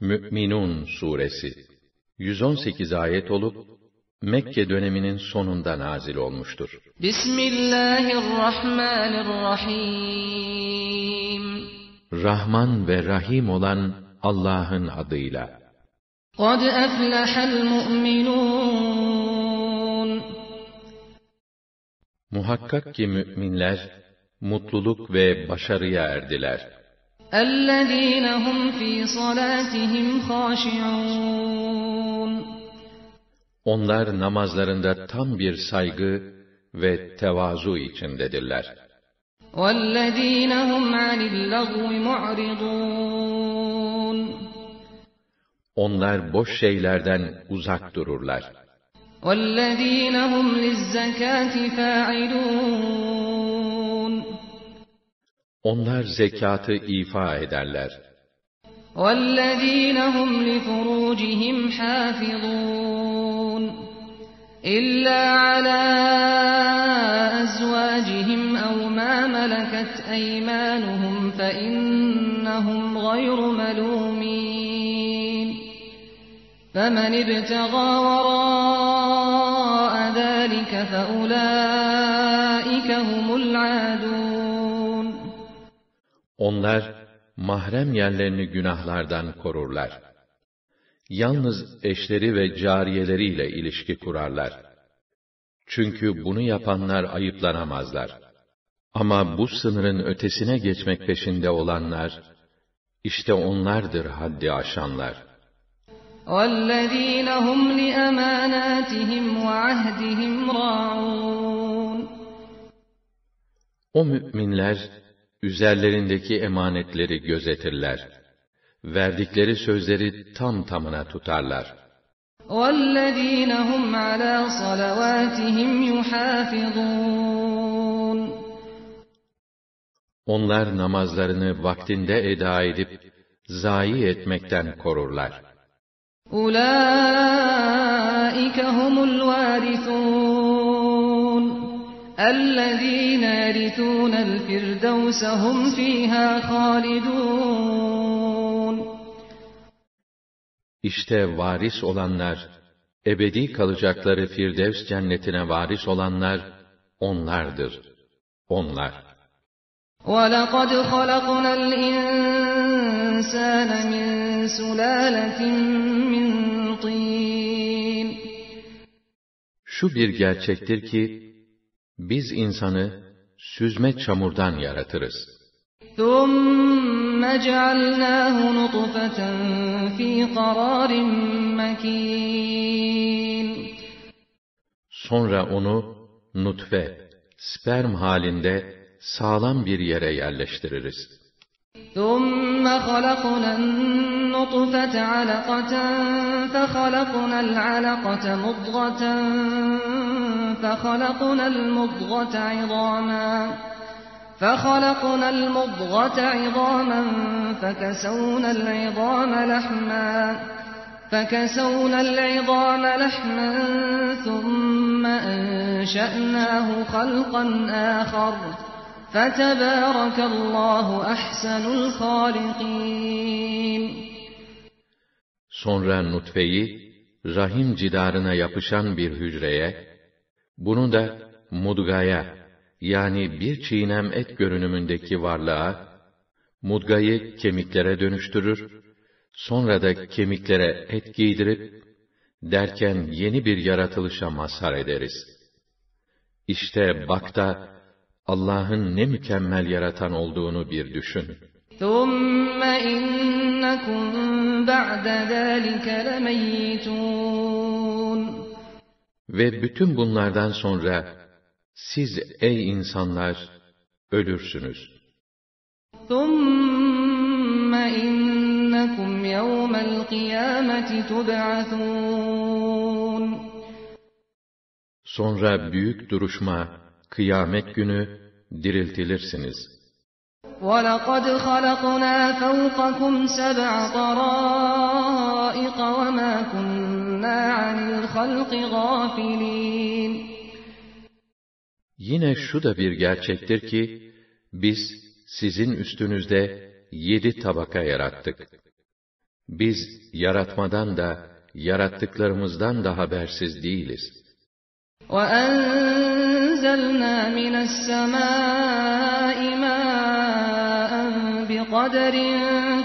Mü'minun suresi 118 ayet olup Mekke döneminin sonunda nazil olmuştur. Bismillahirrahmanirrahim. Rahman ve Rahim olan Allah'ın adıyla. قَدْ أَفْلَحَ الْمُؤْمِنُونَ Muhakkak ki müminler mutluluk ve başarıya erdiler. اَلَّذ۪ينَ هُمْ ف۪ي صَلَاتِهِمْ Onlar namazlarında tam bir saygı ve tevazu içindedirler. وَالَّذ۪ينَ هُمْ عَنِ اللَّغْوِ Onlar boş şeylerden uzak dururlar. وَالَّذ۪ينَ هُمْ لِلزَّكَاةِ فَاعِلُونَ Onlar zekatı ifa ederler. وَالَّذ۪ينَ هُمْ لِفُرُوجِهِمْ حَافِظُونَ إِلَّا عَلَى أَزْوَاجِهِمْ أَوْ مَا مَلَكَتْ أَيْمَانُهُمْ فَإِنَّهُمْ غَيْرُ مَلُومِينَ فَمَنِ ابْتَغَى وَرَاءَ ذَٰلِكَ فَأُولَٰئِكَ هُمُ الْعَادُونَ Onlar mahrem yerlerini günahlardan korurlar. Yalnız eşleri ve cariyeleriyle ilişki kurarlar. Çünkü bunu yapanlar ayıplanamazlar. Ama bu sınırın ötesine geçmek peşinde olanlar, işte onlardır haddi aşanlar.'' وَالَّذ۪ينَ هُمْ لِأَمَانَاتِهِمْ وَعَهْدِهِمْ رَاعُونَ O müminler üzerlerindeki emanetleri gözetirler. Verdikleri sözleri tam tamına tutarlar. وَالَّذ۪ينَ هُمْ عَلَى صَلَوَاتِهِمْ يُحَافِظُونَ Onlar namazlarını vaktinde eda edip, zayi etmekten korurlar. أُولَٰئِكَ هُمُ الْوَارِثُونَ الَّذ۪ينَ يَرِثُونَ الْفِرْدَوْسَ هُمْ ف۪يهَا خَالِدُونَ İşte varis olanlar, ebedi kalacakları Firdevs cennetine varis olanlar, onlardır. Onlar. وَلَقَدْ خَلَقْنَا الْإِنسَانَ مِنْ سُلَالَةٍ مِّنْ طِينٍ Şu bir gerçektir ki, biz insanı süzme çamurdan yaratırız. ثُمَّ جَعَلْنَاهُ نُطْفَةً فِي قَرَارٍ مَكِينٍ Sonra onu nutfe, sperm halinde sağlam bir yere yerleştiririz. ثُمَّ خَلَقْنَا النُّطْفَةَ عَلَقَةً فَخَلَقْنَا الْعَلَقَةَ مُضْغَةً فَخَلَقْنَا الْمُضْغَةَ عِظَامًا فَخَلَقْنَا الْمُضْغَةَ عِظَامًا فَكَسَوْنَا الْعِظَامَ لَحْمًا فَكَسَوْنَا الْعِظَامَ لَحْمًا ثُمَّ أَنشَأْنَاهُ خَلْقًا آخَرَ فَتَبَارَكَ اللّٰهُ أَحْسَنُ الْخَالِقِينَ. Sonra nutfeyi, rahim cidarına yapışan bir hücreye, bunu da mudgaya, yani bir çiğnem et görünümündeki varlığa, mudgayı kemiklere dönüştürür, sonra da kemiklere et giydirip, derken yeni bir yaratılışa mazhar ederiz. İşte bak da, Allah'ın ne mükemmel yaratan olduğunu bir düşün. ثُمَّ إِنَّكُمْ بَعْدَ ذَٰلِكَ لَمَيِّتُونَ Ve bütün bunlardan sonra, siz ey insanlar, ölürsünüz. ثُمَّ إِنَّكُمْ يَوْمَ الْقِيَامَةِ تُبْعَثُونَ Sonra büyük duruşma, kıyamet günü diriltilirsiniz. وَلَقَدْ خَلَقْنَا فَوْقَكُمْ سَبْعَ طَرَائِقَ وَمَا كُنَّا عَنِ الْخَلْقِ غَافِلِينَ Yine şu da bir gerçektir ki, biz sizin üstünüzde yedi tabaka yarattık. Biz yaratmadan da, yarattıklarımızdan da habersiz değiliz. وَأَنزَلْنَا مِنَ السَّمَاءِ مَاءً بِقَدَرٍ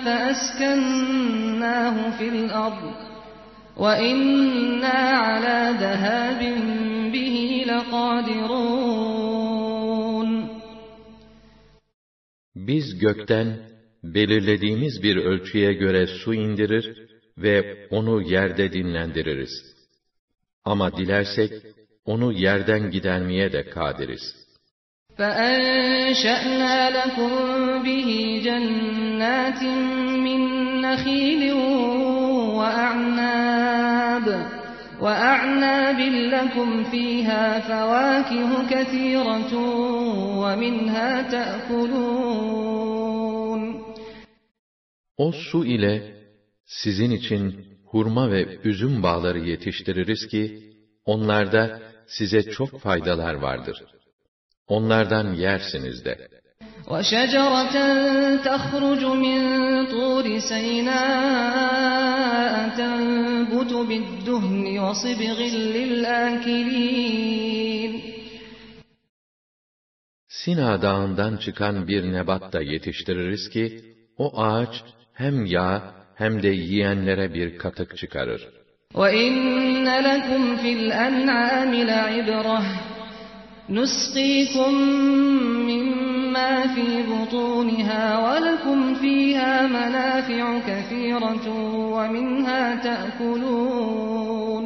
فَأَسْكَنَّاهُ فِي الْأَرْضِ وَإِنَّا عَلَى ذَهَابٍ بِهِ لَقَادِرُونَ Biz gökten belirlediğimiz bir ölçüye göre su indirir ve onu yerde dinlendiririz. Ama dilersek onu yerden gidermeye de kadiriz. فَأَنشَأْنَا لَكُم بِهِ جَنَّاتٍ مِّن نَّخِيلٍ وَأَعْنَابٍ وَأَعْنَابٍ لَّكُمْ فِيهَا فَوَاكِهُ كَثِيرَةٌ وَمِنْهَا تَأْكُلُونَ O su ile sizin için hurma ve üzüm bağları yetiştiririz ki, onlarda size çok faydalar vardır. Onlardan yersiniz de. وَشَجَرَةً تَخْرُجُ مِنْ طُورِ سَيْنَاءَ تَنْبُتُ بِالدُّهْنِ وَصِبْغٍ لِلْآكِلِينَ Sina dağından çıkan bir nebat da yetiştiririz ki, o ağaç hem yağ hem de yiyenlere bir katık çıkarır. وَإِنَّ لَكُمْ فِي الْأَنْعَامِ لَعِبْرَةً نُسْقِيكُم مِّمَّا فِي بُطُونِهَا وَلَكُمْ فِيهَا مَنَافِعُ كَثِيرَةٌ وَمِنْهَا تَأْكُلُونَ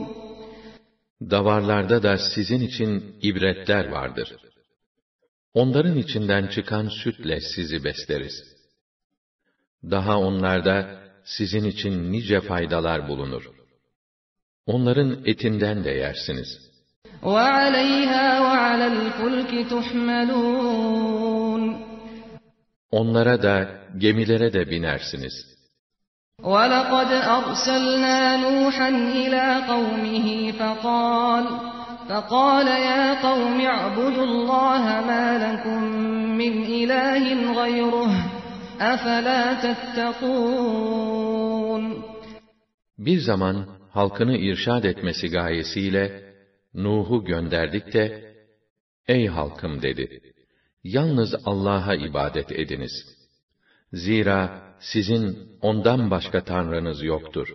Davarlarda da sizin için ibretler vardır. Onların içinden çıkan sütle sizi besleriz. Daha onlarda sizin için nice faydalar bulunur. Onların etinden de yersiniz. وَعَلَيْهَا وَعَلَى الْفُلْكِ تُحْمَلُونَ Onlara da, gemilere de binersiniz. وَلَقَدْ أَرْسَلْنَا نُوحًا إِلَى قَوْمِهِ فَقَالَ فَقَالَ يَا قَوْمِ اعْبُدُوا اللَّهَ مَا لَكُمْ مِنْ إِلَٰهٍ غَيْرُهُ أَفَلَا تَتَّقُونَ Bir zaman halkını irşad etmesi gayesiyle Nuh'u gönderdik de, Ey halkım dedi, yalnız Allah'a ibadet ediniz. Zira sizin ondan başka tanrınız yoktur.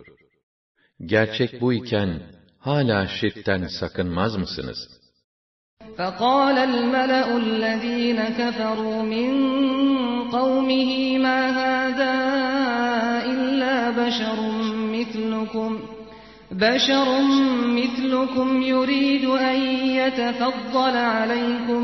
Gerçek bu iken, hala şirkten sakınmaz mısınız? فَقَالَ الْمَلَأُ الَّذ۪ينَ كَفَرُوا مِنْ قَوْمِهِ مَا هَذَا إِلَّا بَشَرٌ مِثْلُكُمْ بَشَرٌ مِثْلُكُمْ يُرِيدُ أَنْ يَتَفَضَّلَ عَلَيْكُمْ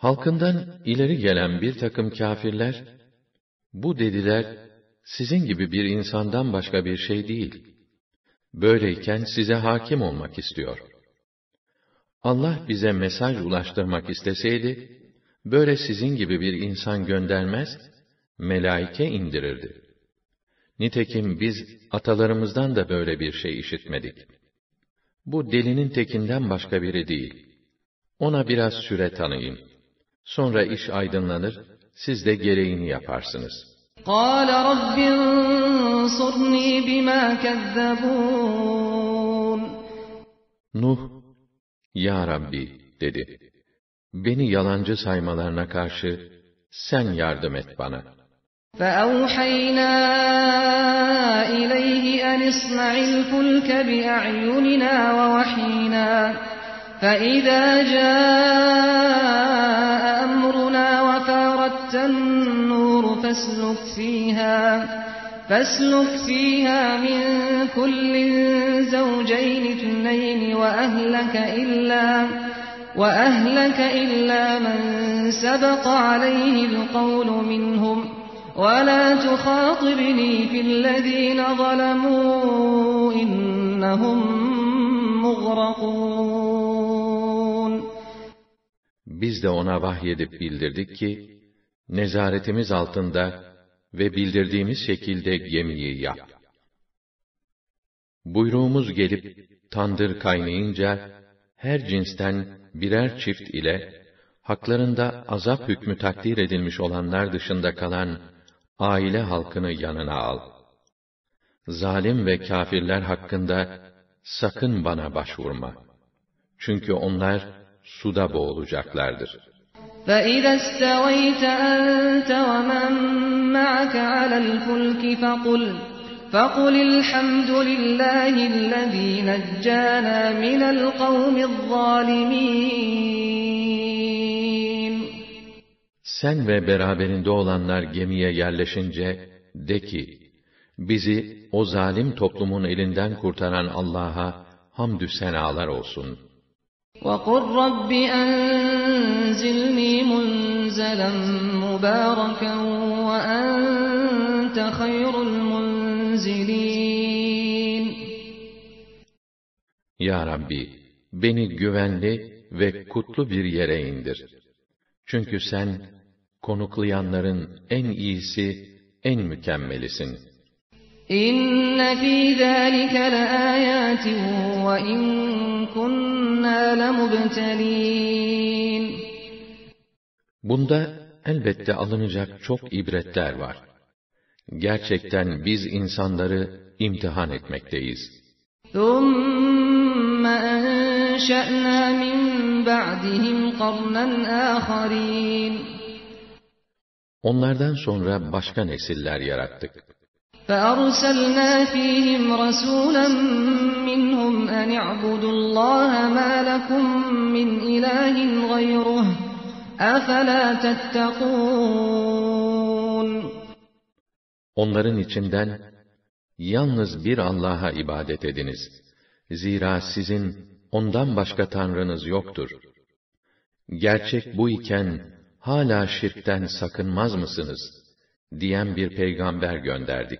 Halkından ileri gelen bir takım kâfirler, bu dediler, sizin gibi bir insandan başka bir şey değil. Böyleyken size hakim olmak istiyor. Allah bize mesaj ulaştırmak isteseydi, böyle sizin gibi bir insan göndermez, melaike indirirdi. Nitekim biz atalarımızdan da böyle bir şey işitmedik. Bu delinin tekinden başka biri değil. Ona biraz süre tanıyın. Sonra iş aydınlanır, siz de gereğini yaparsınız. قَالَ رَبِّ انصُرْنِي بِمَا كَذَّبُونَ Nuh, Ya Rabbi, dedi. Beni yalancı saymalarına karşı, sen yardım et bana. فَأَوْحَيْنَا إِلَيْهِ أَنِ اصْنَعِ الْفُلْكَ بِأَعْيُنِنَا وَوَحْيِنَا فَإِذَا جَاءَ أَمْرُنَا وَفَارَتِ النُّورُ فَاسْلُكْ فِيهَا فَاسْلُكْ فِيهَا مِنْ كُلٍّ زَوْجَيْنِ اثْنَيْنِ وَأَهْلَكَ إِلَّا وَأَهْلَكَ إِلَّا مَنْ سَبَقَ عَلَيْهِ الْقَوْلُ مِنْهُمْ. وَلَا تُخَاطِبْنِي فِي الَّذِينَ ظَلَمُوا إنهم مغرقون. Biz de ona vahyedip bildirdik ki, nezaretimiz altında ve bildirdiğimiz şekilde gemiyi yap. Buyruğumuz gelip, tandır kaynayınca, her cinsten birer çift ile, haklarında azap hükmü takdir edilmiş olanlar dışında kalan, aile halkını yanına al. Zalim ve kâfirler hakkında, sakın bana başvurma. Çünkü onlar, suda boğulacaklardır. فإذا استويت أنت ومن معك على الفلك فقل فقل الحمد لله الذي نجانا من القوم الظالمين Sen ve beraberinde olanlar gemiye yerleşince, de ki, bizi o zalim toplumun elinden kurtaran Allah'a hamdü senalar olsun. وقل رب أنزلني منزلا مباركا وأنت خير المنزلين Ya Rabbi, beni güvenli ve kutlu bir yere indir. Çünkü sen, konuklayanların en iyisi, en mükemmelisin. إن في ذلك لآيات وإن كنا لمبتلين Bunda elbette alınacak çok ibretler var. Gerçekten biz insanları imtihan etmekteyiz. ثم أنشأنا من بعدهم قرنا آخرين Onlardan sonra başka nesiller yarattık. فأرسلنا فيهم رسولا منهم أن اعبدوا الله ما لكم من إله غيره أفلا تتقون Onların içinden yalnız bir Allah'a ibadet ediniz. Zira sizin ondan başka tanrınız yoktur. Gerçek bu iken hala şirkten sakınmaz mısınız? diyen bir peygamber gönderdik.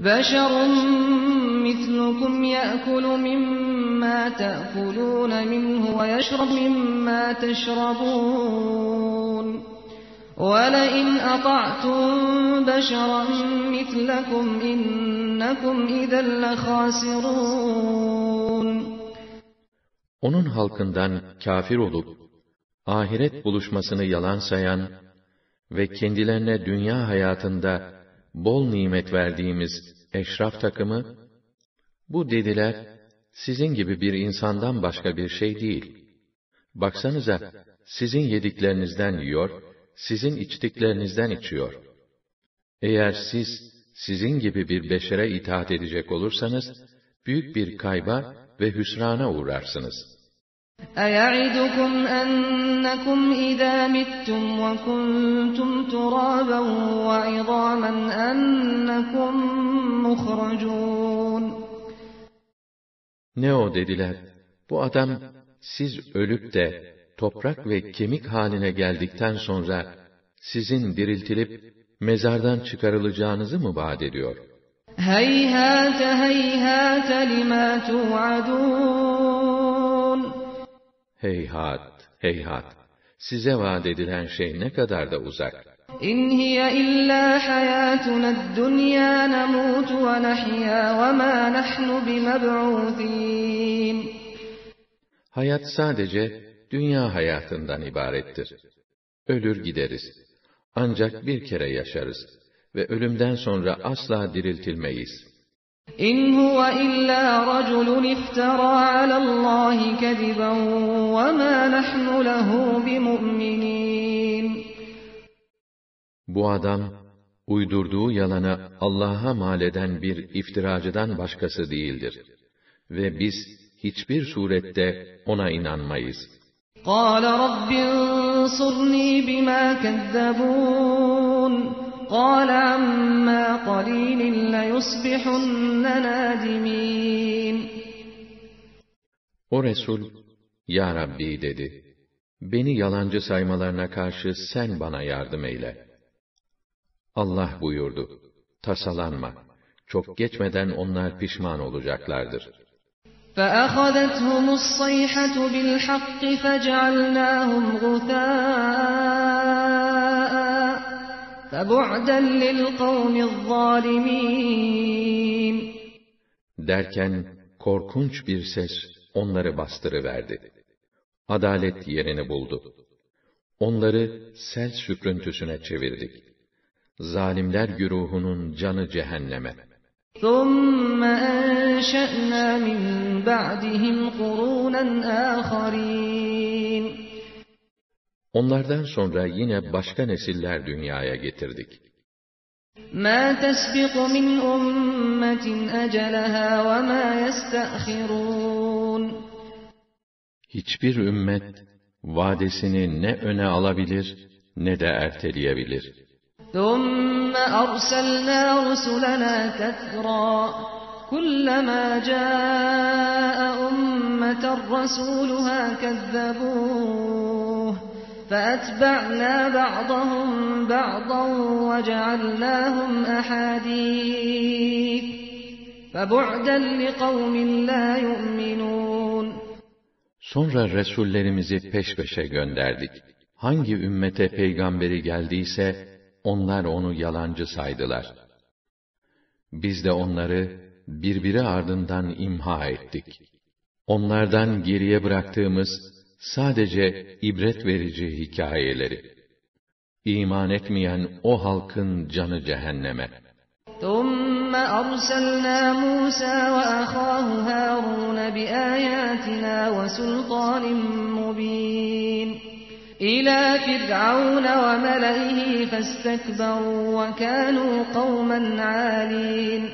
بشر مثلكم يأكل مما تأكلون منه ويشرب مما تشربون ولئن أطعتم بشرا مثلكم إنكم إذا لخاسرون Onun halkından kafir olup, ahiret buluşmasını yalan sayan ve kendilerine dünya hayatında bol nimet verdiğimiz eşraf takımı, bu dediler, sizin gibi bir insandan başka bir şey değil. Baksanıza, sizin yediklerinizden yiyor, sizin içtiklerinizden içiyor. Eğer siz, sizin gibi bir beşere itaat edecek olursanız, büyük bir kayba ve hüsrana uğrarsınız.'' أيعدكم أنكم إذا متم وكنتم ترابا وعظاما أنكم مخرجون Ne o dediler? Bu adam, siz ölüp de, toprak ve kemik haline geldikten sonra, sizin diriltilip, mezardan çıkarılacağınızı mı vaat ediyor? هيهات هيهات لما توعدون Heyhat, heyhat! Size vaat edilen şey ne kadar da uzak. İn hiye illa hayatuna dunya namutu ve nahya ve ma nahnu bimeb'ûzîn. Hayat sadece dünya hayatından ibarettir. Ölür gideriz. Ancak bir kere yaşarız ve ölümden sonra asla diriltilmeyiz.'' إن هو إلا رجل افترى على الله كذبا وما نحن له بمؤمنين Bu adam, uydurduğu yalana Allah'a mal eden bir iftiracıdan başkası değildir. Ve biz hiçbir surette ona inanmayız. قال رب فانصرني بما كذبون قال عما قليل ليصبحن نادمين O Resul, Ya Rabbi dedi, beni yalancı saymalarına karşı sen bana yardım eyle. Allah buyurdu, tasalanma, çok geçmeden onlar pişman olacaklardır. فأخذتهم الصيحة بالحق فجعلناهم غثاء فبعدا للقوم الظالمين Derken korkunç bir ses onları bastırıverdi. Adalet yerini buldu. Onları sel süprüntüsüne çevirdik. Zalimler güruhunun canı cehenneme. ثم أنشأنا من بعدهم قرونا آخرين Onlardan sonra yine başka nesiller dünyaya getirdik. ما تسبق من أمة أجلها وما يستأخرون Hiçbir ümmet vadesini ne öne alabilir ne de erteleyebilir. ثم أرسلنا رسلنا تترى كلما جاء أمة رسولها كذبوه فأتبعنا بعضهم بعضا وجعلناهم أحاديث فبعدا لقوم لا يؤمنون Sonra Resullerimizi peş peşe gönderdik. Hangi ümmete peygamberi geldiyse, onlar onu yalancı saydılar. Biz de onları birbiri ardından imha ettik. Onlardan geriye bıraktığımız sadece ibret verici hikayeleri. İman etmeyen o halkın canı cehenneme. ثم أرسلنا موسى وأخاه هارون بآياتنا وسلطان مبين إلى فرعون وملئه فاستكبروا وكانوا قوما عالين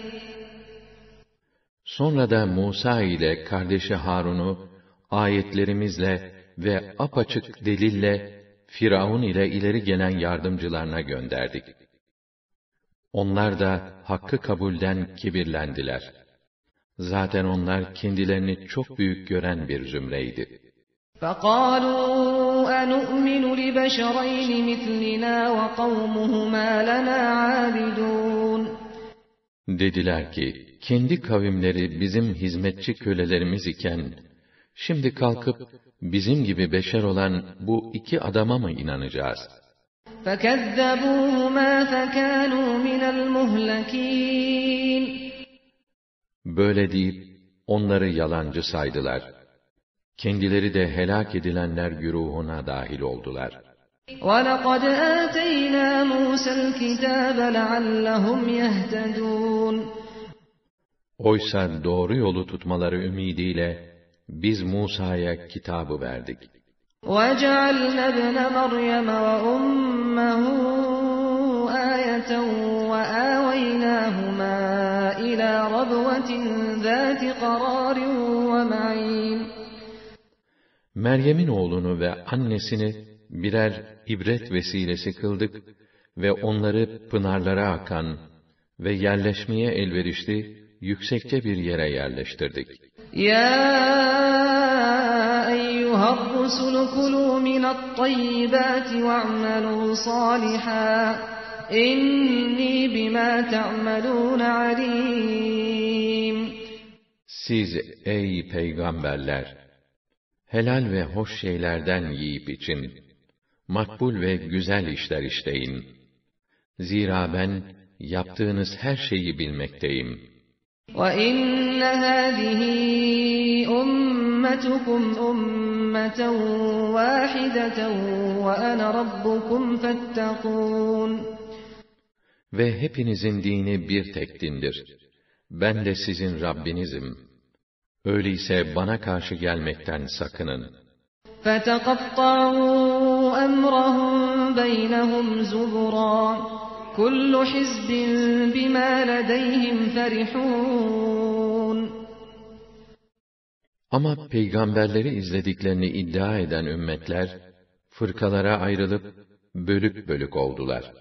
Sonra da Musa ile kardeşi Harun'u ayetlerimizle ve apaçık delille Firavun ile ileri gelen yardımcılarına gönderdik. Onlar da hakkı kabulden kibirlendiler. Zaten onlar kendilerini çok büyük gören bir zümreydi. فقالوا أنؤمن لبشرين مثلنا وقومهما لنا عابدون Dediler ki, kendi kavimleri bizim hizmetçi kölelerimiz iken, şimdi kalkıp bizim gibi beşer olan bu iki adama mı inanacağız? فكذبوهما فكانوا من المهلكين Böyle deyip onları yalancı saydılar. Kendileri de helak edilenler güruhuna dahil oldular. وَلَقَدْ آتَيْنَا مُوسَى الْكِتَابَ لَعَلَّهُمْ يَهْتَدُونَ Oysa doğru yolu tutmaları ümidiyle biz Musa'ya kitabı verdik. وَجَعَلْنَا ابْنَ مَرْيَمَ وَأُمَّهُ آيَةً وَآوَيْنَاهُمَا إِلَى رَبْوَةٍ ذَاتِ قَرَارٍ وَمَعِينٍ Meryem'in oğlunu ve annesini birer ibret vesilesi kıldık ve onları pınarlara akan ve yerleşmeye elverişli yüksekçe bir yere yerleştirdik. يَا أَيُّهَا الرُّسُلُ كُلُوا مِنَ الطَّيِّبَاتِ وَاعْمَلُوا صَالِحًا إِنِّي بِمَا تَعْمَلُونَ عَلِيمٌ Siz ey peygamberler! Helal ve hoş şeylerden yiyip için, makbul ve güzel işler işleyin. Zira ben yaptığınız her şeyi bilmekteyim. وَإِنَّ هَذِهِ أُمَّتُكُمْ أُمَّةً وَاحِدَةً وَأَنَا رَبُّكُمْ فَاتَّقُونَ Ve hepinizin dini bir tek dindir. Ben de sizin Rabbinizim. Öyleyse bana karşı gelmekten sakının. فَتَقَطَّعُوا أَمْرَهُمْ بَيْنَهُمْ زُبُرًا كُلُّ حِزْبٍ بِمَا لَدَيْهِمْ فَرِحُونَ Ama peygamberleri izlediklerini iddia eden ümmetler, fırkalara ayrılıp bölük bölük oldular.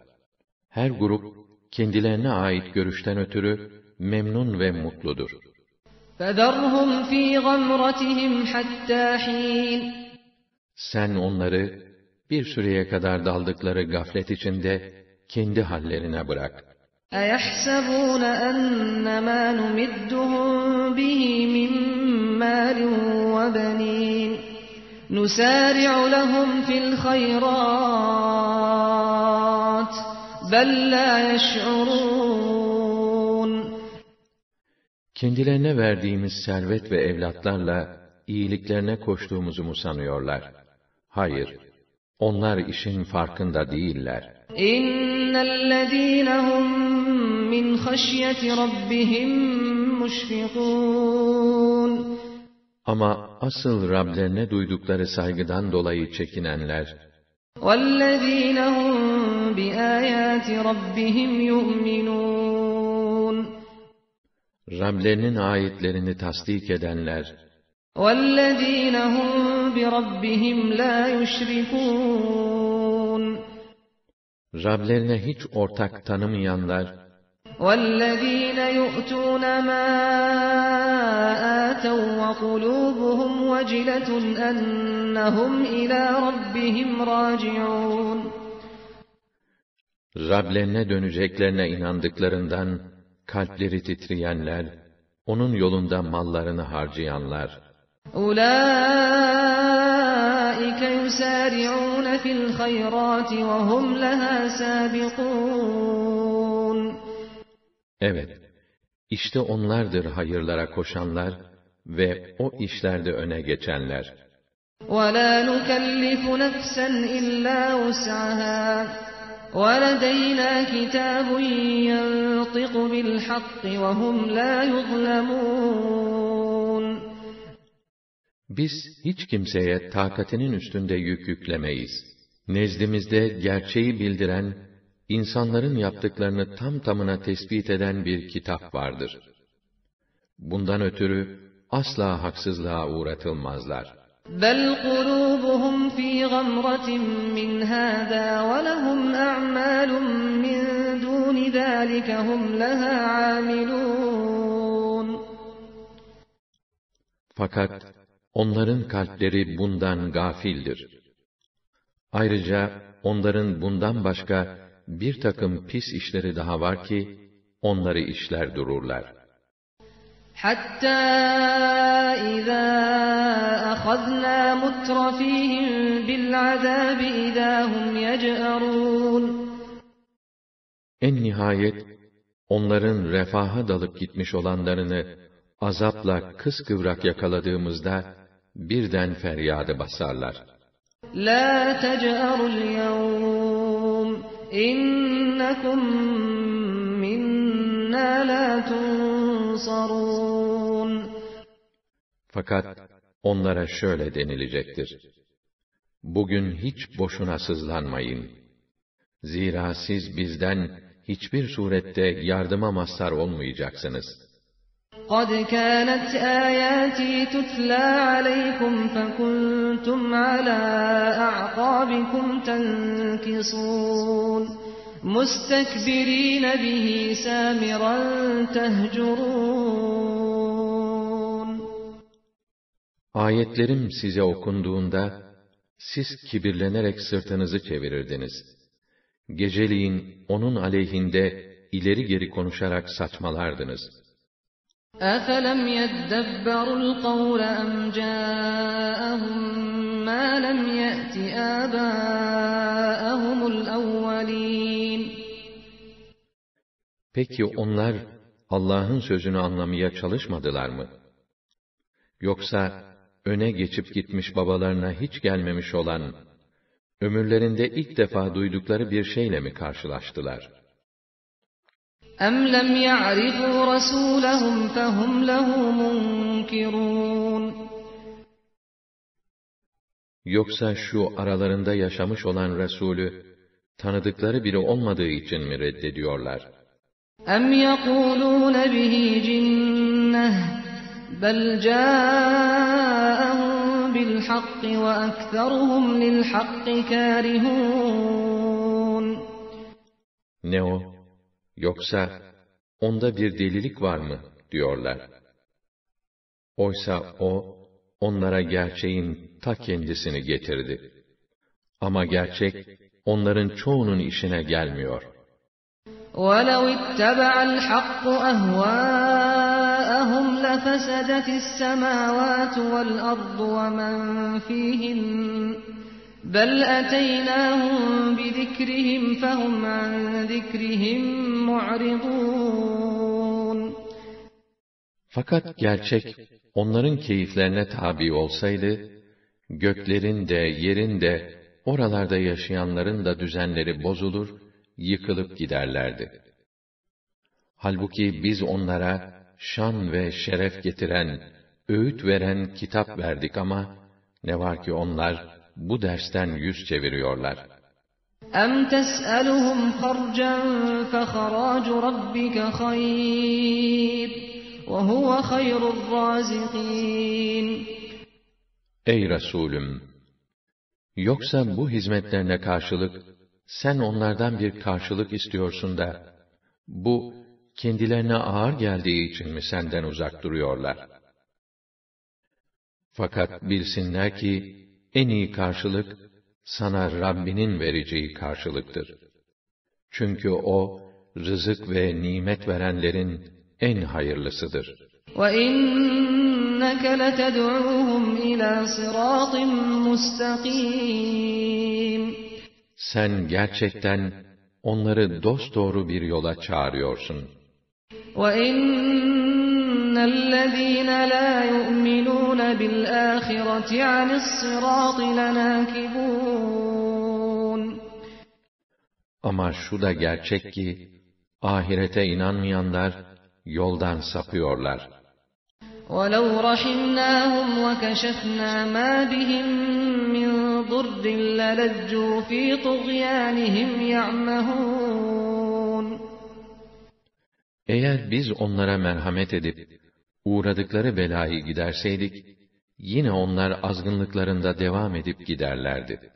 Her grup kendilerine ait görüşten ötürü memnun ve mutludur. فَذَرْهُمْ ف۪ي غَمْرَتِهِمْ حَتَّى حِينٍ Sen onları bir süreye kadar daldıkları gaflet içinde kendi hallerine bırak. أَيَحْسَبُونَ أَنَّ مَا نُمِدُّهُم بِهِ مِن مَّالٍ وَبَنِينَ نُسَارِعُ لَهُمْ فِي الْخَيْرَاتِ بَل لَّا يَشْعُرُونَ Kendilerine verdiğimiz servet ve evlatlarla iyiliklerine koştuğumuzu mu sanıyorlar? Hayır, onlar işin farkında değiller. اِنَّ الَّذ۪ينَ هُمْ مِنْ خَشْيَةِ رَبِّهِمْ مُشْفِقُونَ Ama asıl Rablerine duydukları saygıdan dolayı çekinenler, وَالَّذ۪ينَ هُمْ بِآيَاتِ رَبِّهِمْ يُؤْمِنُونَ Rablerinin ayetlerini tasdik edenler, وَالَّذ۪ينَ هُمْ بِرَبِّهِمْ لَا يُشْرِكُونَ Rablerine hiç ortak tanımayanlar, وَالَّذ۪ينَ يُؤْتُونَ مَا آتَوْا وَقُلُوبُهُمْ وَجِلَةٌ أَنَّهُمْ إِلَى رَبِّهِمْ رَاجِعُونَ Rablerine döneceklerine inandıklarından kalpleri titreyenler, onun yolunda mallarını harcayanlar, أُولَٰئِكَ يُسَارِعُونَ فِي الْخَيْرَاتِ وَهُمْ لَهَا سَابِقُونَ Evet, işte onlardır hayırlara koşanlar ve o işlerde öne geçenler. وَلَا نُكَلِّفُ نَفْسًا إِلَّا وُسْعَهَا وَلَدَيْنَا كِتَابٌ يَنطِقُ بِالْحَقِّ وَهُمْ لَا يُظْلَمُونَ Biz hiç kimseye takatinin üstünde yük yüklemeyiz. Nezdimizde gerçeği bildiren, insanların yaptıklarını tam tamına tespit eden bir kitap vardır. Bundan ötürü asla haksızlığa uğratılmazlar. بَلْ قُلُوبُهُمْ فِي غَمْرَةٍ مِّنْ هَٰذَا وَلَهُمْ أَعْمَالٌ مِّن دُونِ ذَٰلِكَ هُمْ لَهَا عَامِلُونَ Fakat onların kalpleri bundan gafildir. Ayrıca onların bundan başka bir takım pis işleri daha var ki, onları işler dururlar. حَتَّى إِذَا أَخَذْنَا مُتْرَفِيهِم بِالْعَذَابِ إِذَا هُمْ يَجْأَرُونَ En nihayet, onların refaha dalıp gitmiş olanlarını azapla kıskıvrak yakaladığımızda, birden feryadı basarlar. La tec'arul yevm innekum minna la tunsarun. Fakat onlara şöyle denilecektir. Bugün hiç boşuna sızlanmayın. Zira siz bizden hiçbir surette yardıma mazhar olmayacaksınız.'' قَدْ كَانَتْ آيَاتِي تُتْلَى عَلَيْكُمْ فَكُنْتُمْ عَلَى أَعْقَابِكُمْ تَنْكِصُونَ مُسْتَكْبِرِينَ بِهِ سَامِرًا تَهْجُرُونَ Ayetlerim size okunduğunda, siz kibirlenerek sırtınızı çevirirdiniz. Geceliğin onun aleyhinde ileri geri konuşarak saçmalardınız. أَفَلَمْ يَدَّبَّرُوا الْقَوْلَ أَمْ جَاءَهُم مَّا لَمْ يَأْتِ آبَاءَهُمُ الْأَوَّلِينَ Peki onlar Allah'ın sözünü anlamaya çalışmadılar mı? Yoksa öne geçip gitmiş babalarına hiç gelmemiş olan, ömürlerinde ilk defa duydukları bir şeyle mi karşılaştılar? أَمْ لَمْ يَعْرِفُوا رَسُولَهُمْ فَهُمْ لَهُ مُنكِرُونَ Yoksa şu aralarında yaşamış olan Resulü, tanıdıkları biri olmadığı için mi reddediyorlar? أَمْ يَقُولُونَ بِهِ جِنَّةٌ بَلْ جَاءَهُم بالحق وأكثرهم للحق كارهون Ne o? Yoksa onda bir delilik var mı? diyorlar. Oysa o, onlara gerçeğin ta kendisini getirdi. Ama gerçek, onların çoğunun işine gelmiyor. وَلَوْ اتَّبَعَ الْحَقُّ أَهْوَاءَهُمْ لَفَسَدَتِ السَّمَاوَاتُ وَالْأَرْضُ وَمَنْ فِيهِنَّ بَلْ أَتَيْنَاهُمْ بِذِكْرِهِمْ فَهُمْ عَنْ ذِكْرِهِمْ مُعْرِضُونَ Fakat gerçek, onların keyiflerine tabi olsaydı, göklerin de, yerin de, oralarda yaşayanların da düzenleri bozulur, yıkılıp giderlerdi. Halbuki biz onlara şan ve şeref getiren, öğüt veren kitap verdik ama ne var ki onlar bu dersten yüz çeviriyorlar. أَمْ تَسْأَلُهُمْ خَرْجًا فَخَرَاجُ رَبِّكَ خَيْرٌ وَهُوَ خَيْرُ الرَّازِقِينَ Ey Resulüm! Yoksa bu hizmetlerine karşılık, sen onlardan bir karşılık istiyorsun da, bu, kendilerine ağır geldiği için mi senden uzak duruyorlar? Fakat bilsinler ki, en iyi karşılık, sana Rabbinin vereceği karşılıktır. Çünkü O, rızık ve nimet verenlerin en hayırlısıdır. وَإِنَّكَ لَتَدْعُوهُمْ إِلَى صِرَاطٍ مُسْتَقِيمٍ Sen gerçekten onları dosdoğru bir yola çağırıyorsun. وَإِنَّ الَّذ۪ينَ لَا يُؤْمِنُونَ بِالْآخِرَةِ عَنِ الصِّرَاطِ لَنَاكِبُونَ Ama şu da gerçek ki, ahirete inanmayanlar yoldan sapıyorlar. وَلَوْ رَحِمْنَاهُمْ وَكَشَفْنَا مَا بِهِمْ مِنْ ضُرٍّ لَلَجُّوا فِي طُغْيَانِهِمْ يَعْمَهُونَ Eğer biz onlara merhamet edip, uğradıkları belayı giderseydik, yine onlar azgınlıklarında devam edip giderlerdi.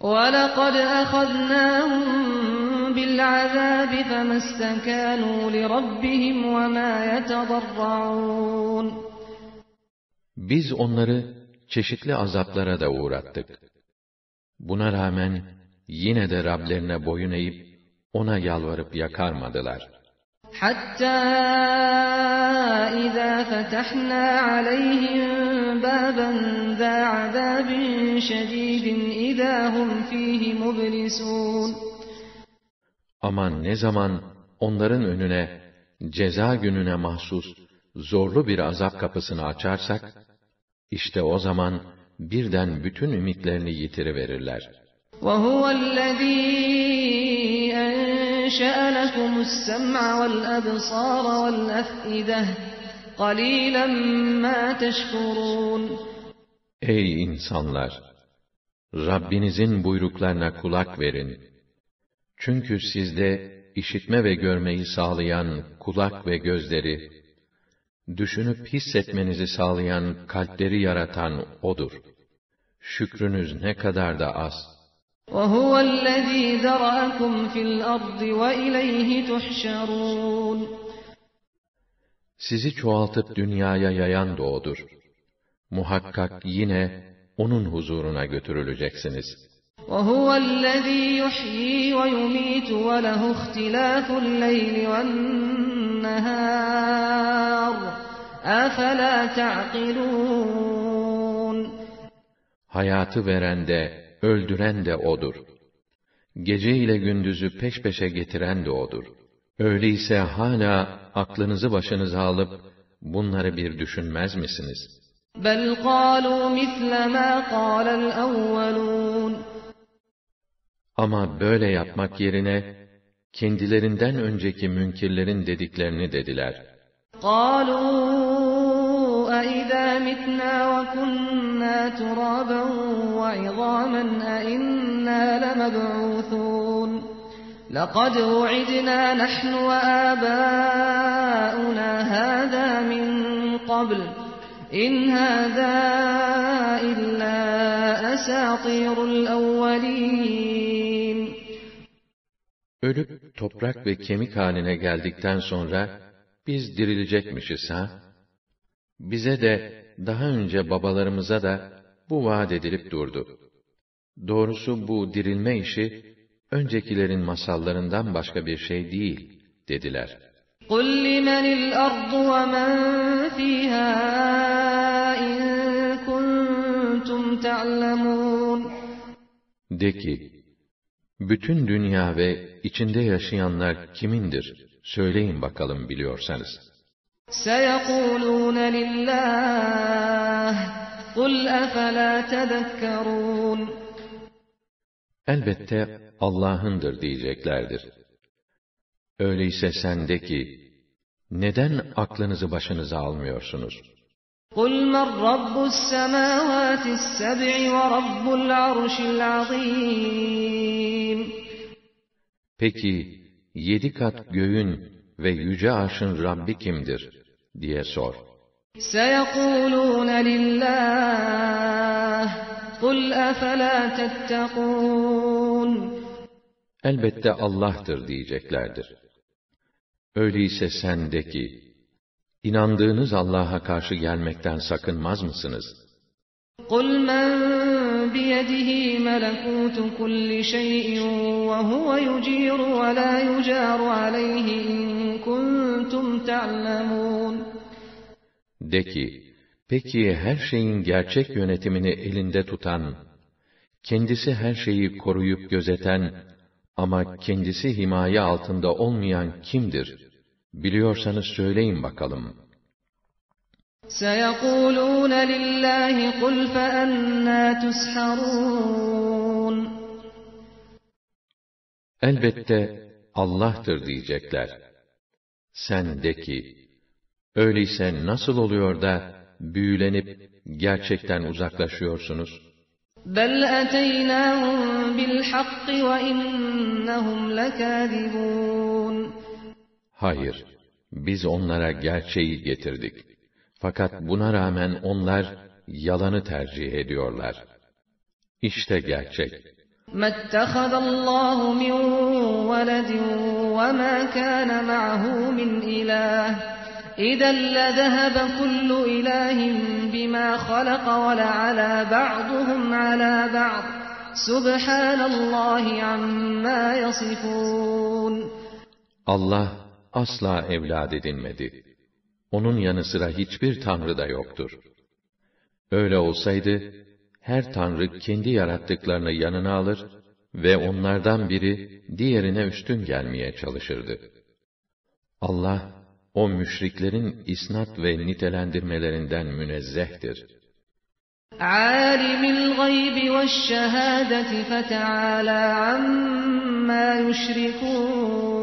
وَلَقَدْ أَخَذْنَاهُمْ بِالْعَذَابِ فَمَا اسْتَكَانُوا لِرَبِّهِمْ وَمَا يَتَضَرَّعُونَ Biz onları çeşitli azaplara da uğrattık. Buna rağmen yine de Rablerine boyun eğip ona yalvarıp yakarmadılar. حَتَّى إِذَا فَتَحْنَا عَلَيْهِمْ بَابًا ذَا عَذَابٍ شَدِيدٍ إِذَا هُمْ فِيهِ مُبْلِسُونَ Ama ne zaman onların önüne ceza gününe mahsus zorlu bir azap kapısını açarsak, işte o zaman birden bütün ümitlerini yitiriverirler. وَهُوَ الَّذ۪ي أَنْشَأَ لَكُمُ السَّمْعَ وَالْأَبْصَارَ وَالْأَفْئِدَةَ قَلِيلًا مَا تَشْكُرُونَ Ey insanlar! Rabbinizin buyruklarına kulak verin. Çünkü sizde işitme ve görmeyi sağlayan kulak ve gözleri, düşünüp hissetmenizi sağlayan kalpleri yaratan O'dur. Şükrünüz ne kadar da az. وَهُوَ الَّذ۪ي ذَرَأَكُمْ فِي الْأَرْضِ وَإِلَيْهِ تُحْشَرُونَ Sizi çoğaltıp dünyaya yayan da O'dur. Muhakkak yine O'nun huzuruna götürüleceksiniz. وَهُوَ الَّذ۪ي يُحْيِي وَيُمِيتُ وَلَهُ اخْتِلَافُ اللَّيْلِ وَالنَّهَارِ أَفَلَا تَعْقِلُونَ Hayatı veren de, öldüren de O'dur. Gece ile gündüzü peş peşe getiren de O'dur. Öyleyse hala aklınızı başınıza alıp, bunları bir düşünmez misiniz? بَلْ قَالُوا مِثْلَ مَا قَالَ الْأَوَّلُونَ Ama böyle yapmak yerine, kendilerinden önceki münkirlerin dediklerini dediler. قَالُوا أَإِذَا مِتْنَا وَكُنَّا تُرَابًا وَعِظَامًا أَإِنَّا لَمَبْعُوثُونَ لَقَدْ وُعِدْنَا نَحْنُ وَآبَاؤُنَا هَذَا مِنْ قَبْلُ إن هذا إلا أساطير الأولين Ölüp toprak ve kemik haline geldikten sonra biz dirilecekmişiz ha? Bize de daha önce babalarımıza da bu vaat edilip durdu. Doğrusu bu dirilme işi öncekilerin masallarından başka bir şey değil dediler. قُلْ لِمَنِ الْأَرْضُ وَمَنْ فِيهَا إِن كُنْتُمْ تَعْلَمُونَ De ki, bütün dünya ve içinde yaşayanlar kimindir? Söyleyin bakalım biliyorsanız. سَيَقُولُونَ لِلّٰهِ قُلْ أَفَلَا تَذَكَّرُونَ Elbette Allah'ındır diyeceklerdir. Öyleyse sen de ki, neden aklınızı başınıza almıyorsunuz? قُلْ مَنْ رَبُّ السَّمَاوَاتِ السَّبْعِ وَرَبُّ الْعَرْشِ الْعَظِيمِ Peki, yedi kat göğün ve yüce arşın Rabbi kimdir? diye sor. سَيَقُولُونَ لِلّٰهِ قُلْ أَفَلَا تَتَّقُونَ Elbette Allah'tır diyeceklerdir. Öyleyse sen de ki, inandığınız Allah'a karşı gelmekten sakınmaz mısınız? قُلْ مَنْ بِيَدِهِ مَلَكُوتُ كُلِّ شَيْءٍ وَهُوَ يُجِيرُ وَلَا يُجَارُ عَلَيْهِ إِن كُنتُمْ تَعْلَمُونَ De ki, peki her şeyin gerçek yönetimini elinde tutan, kendisi her şeyi koruyup gözeten ama kendisi himaye altında olmayan kimdir? Biliyorsanız söyleyin bakalım. سَيَقُولُونَ لِلَّهِ قُلْ فَأَنَّى تُسْحَرُونَ Elbette Allah'tır diyecekler. Sen de ki, öyleyse nasıl oluyor da büyülenip gerçekten uzaklaşıyorsunuz? بَلْ أَتَيْنَاهُمْ بِالْحَقِّ وَإِنَّهُمْ لَكَاذِبُونَ Hayır, biz onlara gerçeği getirdik. Fakat buna rağmen onlar yalanı tercih ediyorlar. İşte gerçek. مَا اتَّخَذَ اللّٰهُ مِنْ وَلَدٍ وَمَا كَانَ مَعَهُ مِنْ إِلَٰهٍ إِذًا لَذَهَبَ كُلُّ إِلَٰهٍ بِمَا خَلَقَ وَلَعَلَا بَعْضُهُمْ عَلَى بَعْضٍ سُبْحَانَ اللّٰهِ عَمَّا يَصِفُونَ Allah asla evlad edinmedi. Onun yanı sıra hiçbir tanrı da yoktur. Öyle olsaydı, her tanrı kendi yarattıklarını yanına alır ve onlardan biri diğerine üstün gelmeye çalışırdı. Allah, o müşriklerin isnat ve nitelendirmelerinden münezzehtir. عَالِمِ الْغَيْبِ وَالشَّهَادَةِ فَتَعَالَى عَمَّا يُشْرِكُونَ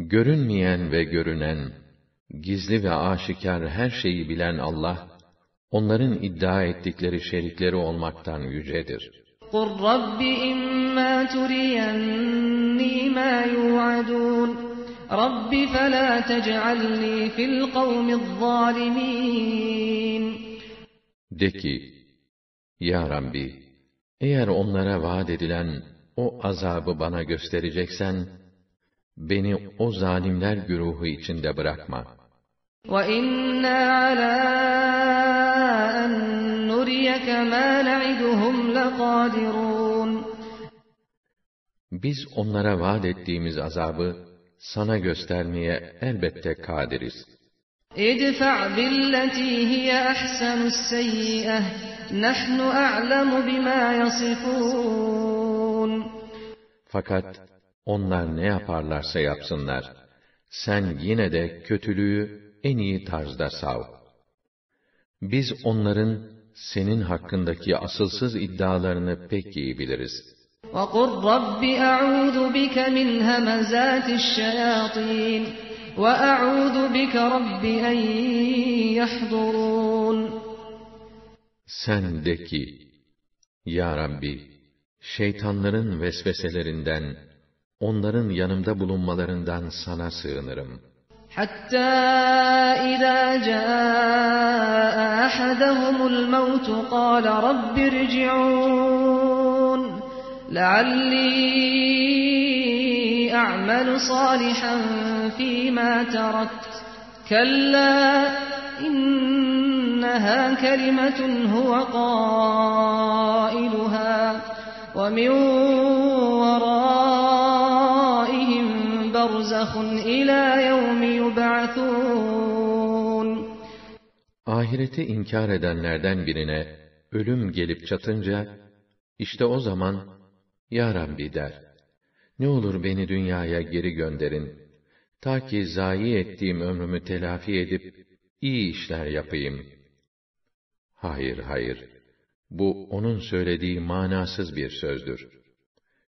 Görünmeyen ve görünen, gizli ve aşikar her şeyi bilen Allah, onların iddia ettikleri şerikleri olmaktan yücedir. قُلْ رَبِّ إِمَّا تُرِيَنِّي مَا يُوعَدُونَ رَبِّ فَلَا تَجْعَلْنِي فِي الْقَوْمِ الظَّالِمِينَ De ki, Ya Rabbi, eğer onlara vaat edilen o azabı bana göstereceksen, beni o zalimler güruhu içinde bırakma. وَإِنَّا عَلَىٰ أَن نُّرِيَكَ مَا نَعِدُهُمْ لَقَادِرُونَ Biz onlara vaat ettiğimiz azabı sana göstermeye elbette kadiriz. ادفع بالتي هي أحسن السيئة نحن أعلم بما يصفون Fakat onlar ne yaparlarsa yapsınlar, sen yine de kötülüğü en iyi tarzda sav. Biz onların senin hakkındaki asılsız iddialarını pek iyi biliriz. وقل رب أعوذ بك من همزات الشياطين وأعوذ بك رب أن يحضرون Sen de ki, Ya Rabbi, şeytanların vesveselerinden, onların yanımda bulunmalarından sana sığınırım. حتى إذا جاء أحدهم الموت قال رب ارجعون لعلي أعمل صالحا فيما تركت كلا إنها كلمة هو قائلها ومن ورائهم برزخ إلى يوم يبعثون Ahireti inkar edenlerden birine ölüm gelip çatınca, işte o zaman, Ya Rabbi der, ne olur beni dünyaya geri gönderin, ta ki zayi ettiğim ömrümü telafi edip, iyi işler yapayım. Hayır, hayır, bu onun söylediği manasız bir sözdür.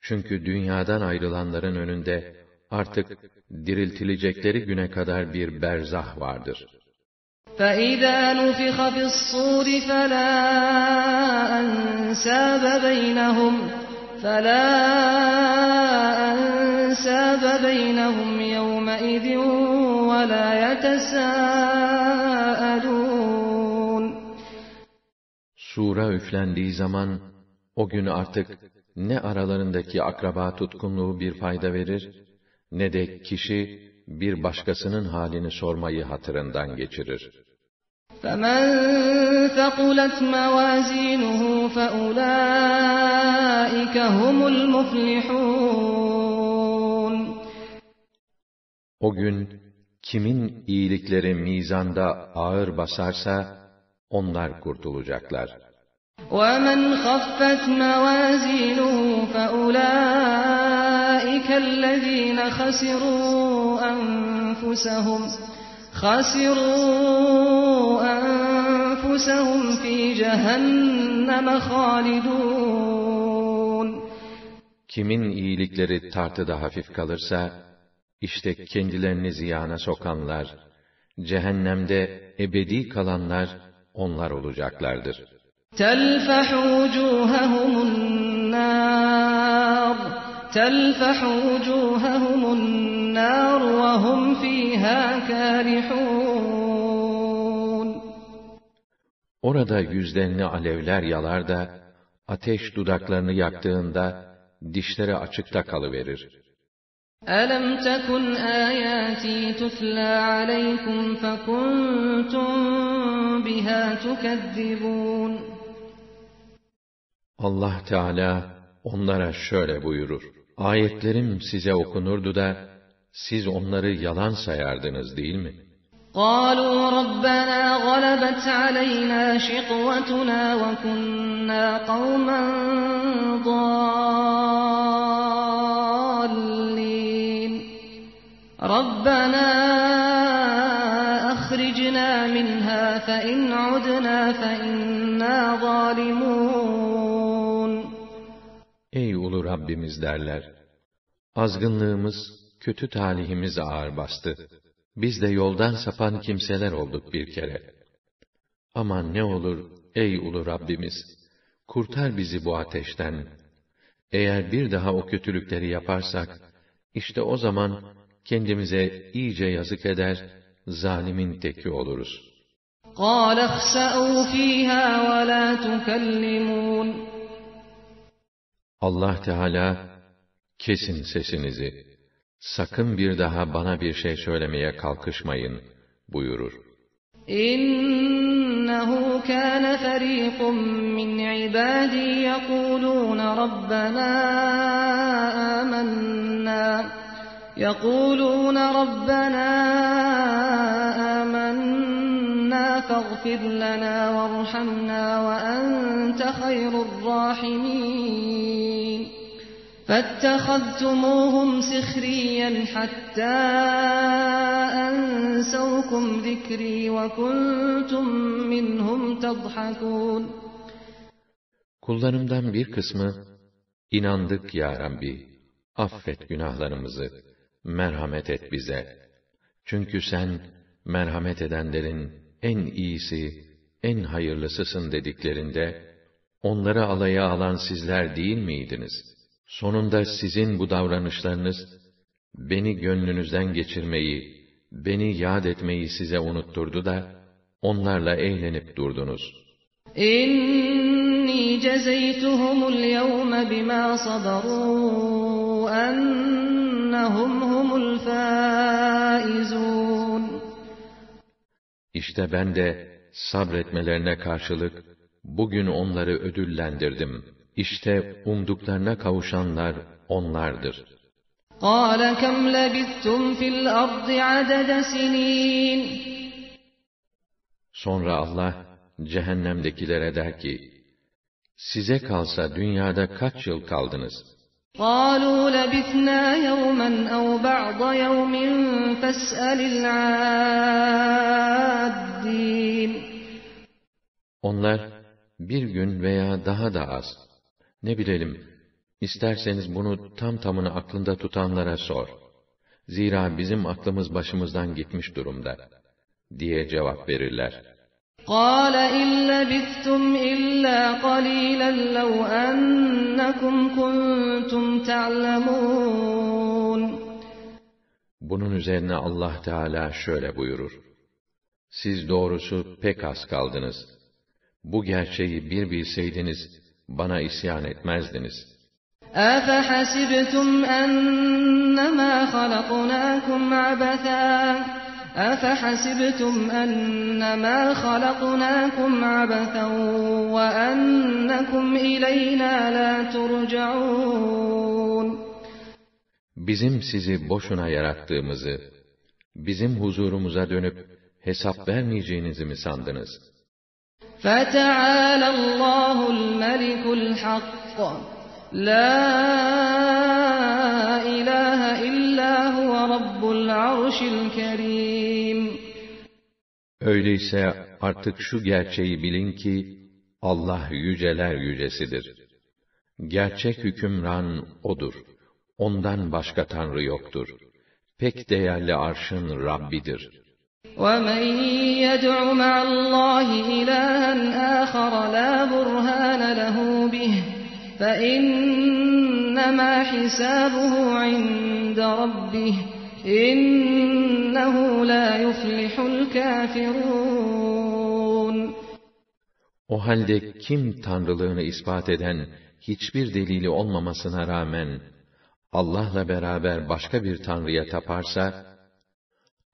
Çünkü dünyadan ayrılanların önünde artık diriltilecekleri güne kadar bir berzah vardır. فإذا نفخ في الصور فلا أنساب بينهم فلا أنساب بينهم يومئذ ولا يتساءلون Sura üflendiği zaman, o gün artık ne aralarındaki akraba tutkunluğu bir fayda verir, ne de kişi bir başkasının halini sormayı hatırından geçirir. فمن ثقلت موازينه فأولئك هم المفلحون O gün, kimin iyilikleri mizanda ağır basarsa, onlar kurtulacaklar. ومن خفت موازينه فأولئك الذين خسروا أنفسهم خسروا أنفسهم في جهنم خالدون Kimin iyilikleri tartıda hafif kalırsa, işte kendilerini ziyana sokanlar, cehennemde ebedi kalanlar onlar olacaklardır. تلفح وجوههم النار تلفح وجوههم النار وهم فيها كارحون Orada yüzlerini alevler yalar da, ateş dudaklarını yaktığında, dişleri açıkta kalıverir. ألم تكن آياتي تتلى عليكم فكنتم بها تكذبون Allah Teala onlara şöyle buyurur. Ayetlerim size okunurdu da, siz onları yalan sayardınız değil mi? قالوا ربنا غلبت علينا شقوتنا وكنا قوما ضالين ربنا أخرجنا منها فإن عدنا فإنا ظالمون Ey ulu Rabbimiz derler. Azgınlığımız, kötü talihimiz ağır bastı. Biz de yoldan sapan kimseler olduk bir kere. Ama ne olur ey ulu Rabbimiz, kurtar bizi bu ateşten. Eğer bir daha o kötülükleri yaparsak, işte o zaman kendimize iyice yazık eder, zalimin teki oluruz. قال اخسأوا فيها ولا تكلمون Allah Teala kesin sesinizi. Sakın bir daha bana bir şey söylemeye kalkışmayın buyurur. İnnehu kana fariqun min ibadi yekulun rabbena amanna yekulun rabbena amanna فاغفر لنا وارحمنا وأنت خير الراحمين فاتخذتموهم سخريا حتى أنسوكم ذكري وكنتم منهم تضحكون Kullarımdan bir kısmı, inandık ya Rabbi, affet günahlarımızı, merhamet et bize. Çünkü sen, merhamet edenlerin en iyisi, en hayırlısısın dediklerinde, onları alaya alan sizler değil miydiniz? Sonunda sizin bu davranışlarınız, beni gönlünüzden geçirmeyi, beni yad etmeyi size unutturdu da, onlarla eğlenip durdunuz. İnni cezeytuhumul yevme bima sabaru ennehum humul faizun. İşte ben de sabretmelerine karşılık bugün onları ödüllendirdim. İşte umduklarına kavuşanlar onlardır. قَالَ كَمْ لَبِثْتُمْ فِي الْأَرْضِ عَدَدَ سِنِينَ Sonra Allah cehennemdekilere der ki, size kalsa dünyada kaç yıl kaldınız? قَالُوا لَبِثْنَا يَوْمًا أَوْ بَعْضَ يَوْمٍ فَاسْأَلِ الْعَادِّينَ Onlar, bir gün veya daha da az, ne bilelim, isterseniz bunu tam tamını aklında tutanlara sor. Zira bizim aklımız başımızdan gitmiş durumda, diye cevap verirler. قَالَ إِنْ لَبِثْتُمْ إِلَّا قَلِيلًا لَوْ أَنَّكُمْ كُنْتُمْ تَعْلَمُونَ Bunun üzerine Allah Teala şöyle buyurur. Siz doğrusu pek az kaldınız. Bu gerçeği bir bilseydiniz, bana isyan etmezdiniz. أَفَحَسِبْتُمْ أَنَّمَا خَلَقْنَاكُمْ عَبَثًا أَفَحَسِبْتُمْ أَنَّمَا خَلَقْنَاكُمْ عَبَثًا وَأَنَّكُمْ إِلَيْنَا لَا تُرْجَعُونَ Bizim sizi boşuna yarattığımızı, bizim huzurumuza dönüp hesap vermeyeceğinizi mi sandınız? فَتَعَالَى اللّٰهُ الْمَلِكُ الْحَقِّ لَا إِلَٰهَ إِلَّا هُوَ رَبُّ الْعَرْشِ الْكَرِيمِ Öyleyse artık şu gerçeği bilin ki, Allah yüceler yücesidir. Gerçek hükümran O'dur. Ondan başka Tanrı yoktur. Pek değerli arşın Rabbidir. وَمَنْ يَدْعُ مَعَ اللّٰهِ إِلَٰهًا آخَرَ لَا بُرْهَانَ لَهُ بِهِ فَإِنَّمَا حِسَابُهُ عِندَ رَبِّهِ İnnehu la yuflihul kafirun. O halde kim tanrılığını ispat eden hiçbir delili olmamasına rağmen Allah'la beraber başka bir tanrıya taparsa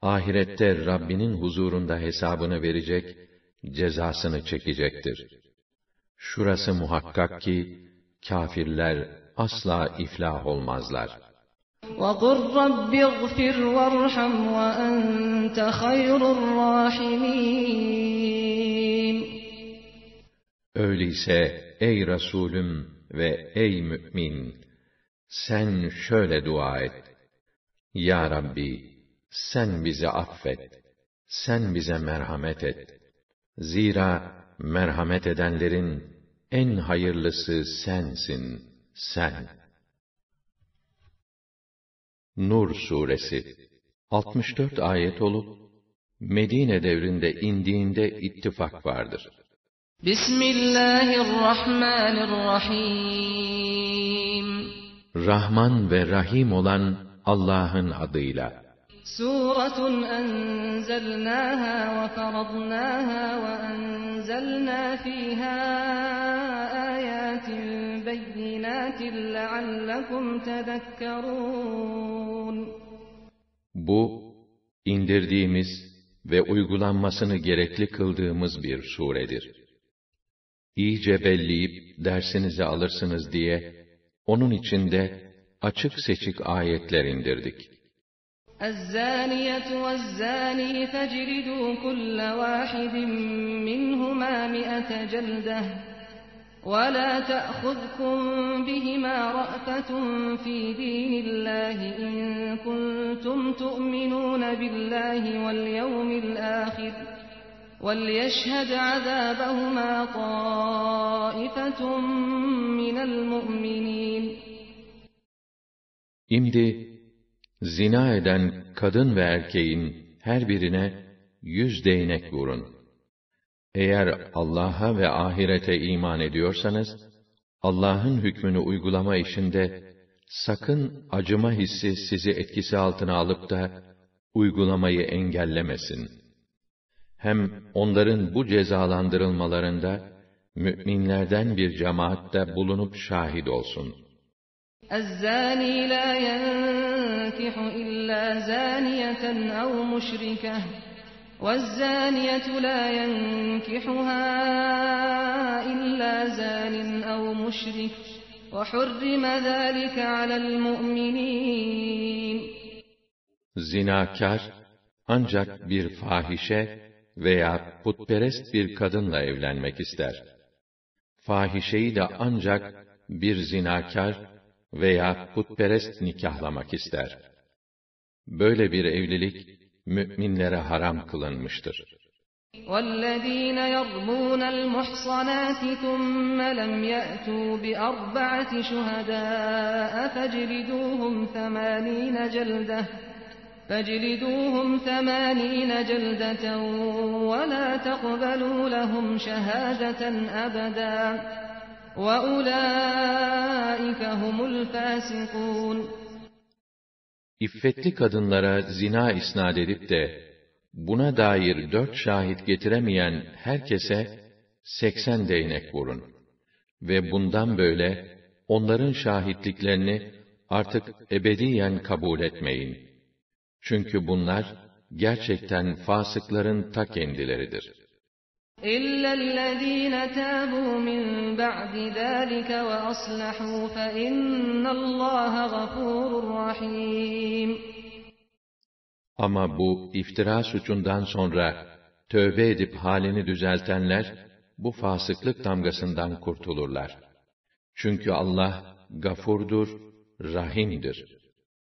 ahirette Rabbinin huzurunda hesabını verecek, cezasını çekecektir. Şurası muhakkak ki kafirler asla iflah olmazlar. وَقُلْ رَبِّ اغْفِرْ وَارْحَمْ وَأَنْتَ خَيْرُ الرَّاحِمِينَ Öyleyse ey Resulüm ve ey mümin, sen şöyle dua et. Ya Rabbi, sen bizi affet. Sen bize merhamet et. Zira merhamet edenlerin en hayırlısı sensin, sen. Nur suresi 64 ayet olup Medine devrinde indiğinde ittifak vardır. Bismillahirrahmanirrahim Rahman ve Rahim olan Allah'ın adıyla. Suratun enzelnaha ve faradnaha ve enzelna fiha ayatin beyinatin leallekum tedekkerun. Bu, indirdiğimiz ve uygulanmasını gerekli kıldığımız bir suredir. İyice belleyip dersinizi alırsınız diye, onun içinde açık seçik ayetler indirdik. الزانية والزاني فاجلدوا كل واحد منهما مئة جلدة ولا تأخذكم بهما رأفة في دين الله إن كنتم تؤمنون بالله واليوم الآخر وليشهد عذابهما طائفة من المؤمنين İmdi, zina eden kadın ve erkeğin her birine yüz değnek vurun. Eğer Allah'a ve ahirete iman ediyorsanız, Allah'ın hükmünü uygulama işinde sakın acıma hissi sizi etkisi altına alıp da uygulamayı engellemesin. Hem onların bu cezalandırılmalarında, müminlerden bir cemaat de bulunup şahit olsun. الزاني لا ينكح إلا زانية أو مشركة والزانية لا ينكحها إلا زان أو مشرك وحرم ذلك على المؤمنين Zinakar, ancak bir fahişe veya putperest bir kadınla evlenmek ister. Fahişeyi de ancak bir zinakar veya putperest nikahlamak ister. Böyle bir evlilik, müminlere haram kılınmıştır. وَالَّذ۪ينَ يَرْمُونَ الْمُحْصَنَاتِ ثُمَّ لَمْ يَأْتُوا بِأَرْبَعَةِ شُهَدَاءَ فَاجْلِدُوهُمْ ثَمَانِينَ جَلْدَةً فَاجْلِدُوهُمْ ثَمَانِينَ جَلْدَةً وَلَا تَقْبَلُوا لَهُمْ شَهَادَةً أَبَدًا وَأُولَٰئِكَ هُمُ الْفَاسِقُونَ İffetli kadınlara zina isnat edip de, buna dair dört şahit getiremeyen herkese seksen değnek vurun. Ve bundan böyle, onların şahitliklerini artık ebediyen kabul etmeyin. Çünkü bunlar, gerçekten fasıkların ta kendileridir. إِلَّا الَّذ۪ينَ تَابُوا مِنْ بَعْدِ ذَٰلِكَ وَأَصْلَحُوا فَإِنَّ اللّٰهَ غَفُورٌ رَحِيمٌ Ama bu iftira suçundan sonra tövbe edip halini düzeltenler bu fasıklık damgasından kurtulurlar. Çünkü Allah gafurdur, rahimdir.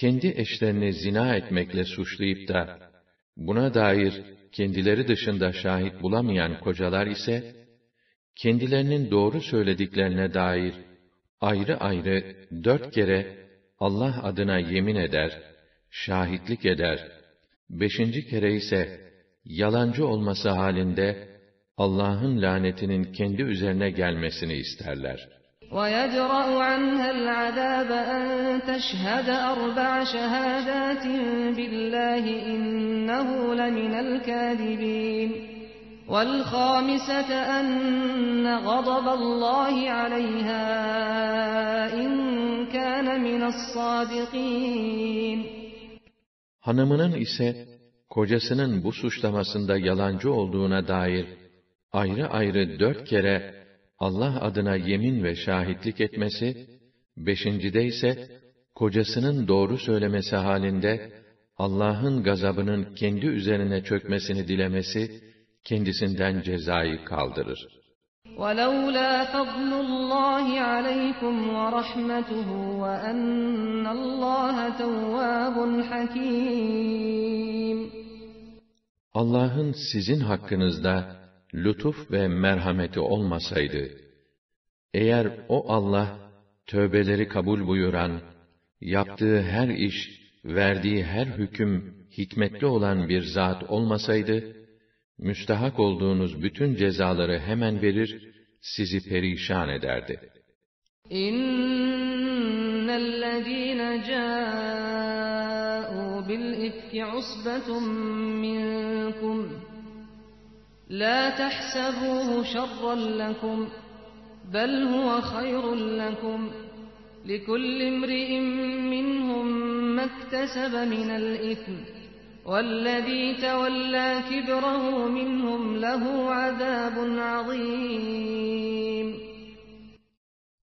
Kendi eşlerini zina etmekle suçlayıp da, buna dair kendileri dışında şahit bulamayan kocalar ise, kendilerinin doğru söylediklerine dair ayrı ayrı dört kere Allah adına yemin eder, şahitlik eder, beşinci kere ise yalancı olması halinde Allah'ın lanetinin kendi üzerine gelmesini isterler. وَيَدْرَأُ عَنْهَا الْعَذَابَ أَنْ تَشْهَدَ أَرْبَعَ شَهَادَاتٍ بِاللّٰهِ إِنَّهُ لَمِنَ الْكَاذِبِينَ وَالْخَامِسَةَ أَنَّ غَضَبَ اللّٰهِ عَلَيْهَا إِنْ كَانَ مِنَ الصَّادِقِينَ Hanımının ise kocasının bu suçlamasında yalancı olduğuna dair ayrı ayrı dört kere Allah adına yemin ve şahitlik etmesi, beşincide ise kocasının doğru söylemesi halinde Allah'ın gazabının kendi üzerine çökmesini dilemesi kendisinden cezayı kaldırır. وَلَوْلَا فَضْلُ اللّٰهِ عَلَيْكُمْ وَرَحْمَتُهُ وَأَنَّ اللّٰهَ تَوَّابٌ حَكِيمٌ Allah'ın sizin hakkınızda lütuf ve merhameti olmasaydı, eğer o Allah, tövbeleri kabul buyuran, yaptığı her iş, verdiği her hüküm hikmetli olan bir zat olmasaydı, müstahak olduğunuz bütün cezaları hemen verir, sizi perişan ederdi. İnnellezîne câ'û bil ifki usbetun minkum la tahsabuhu şerran lekum bel huve hayrun lekum لكل امرئ منهم ما اكتسب من الإثم وَالَّذ۪ي تَوَلَّى كِبْرَهُ مِنْهُمْ لَهُ عَذَابٌ عَظ۪يمٌ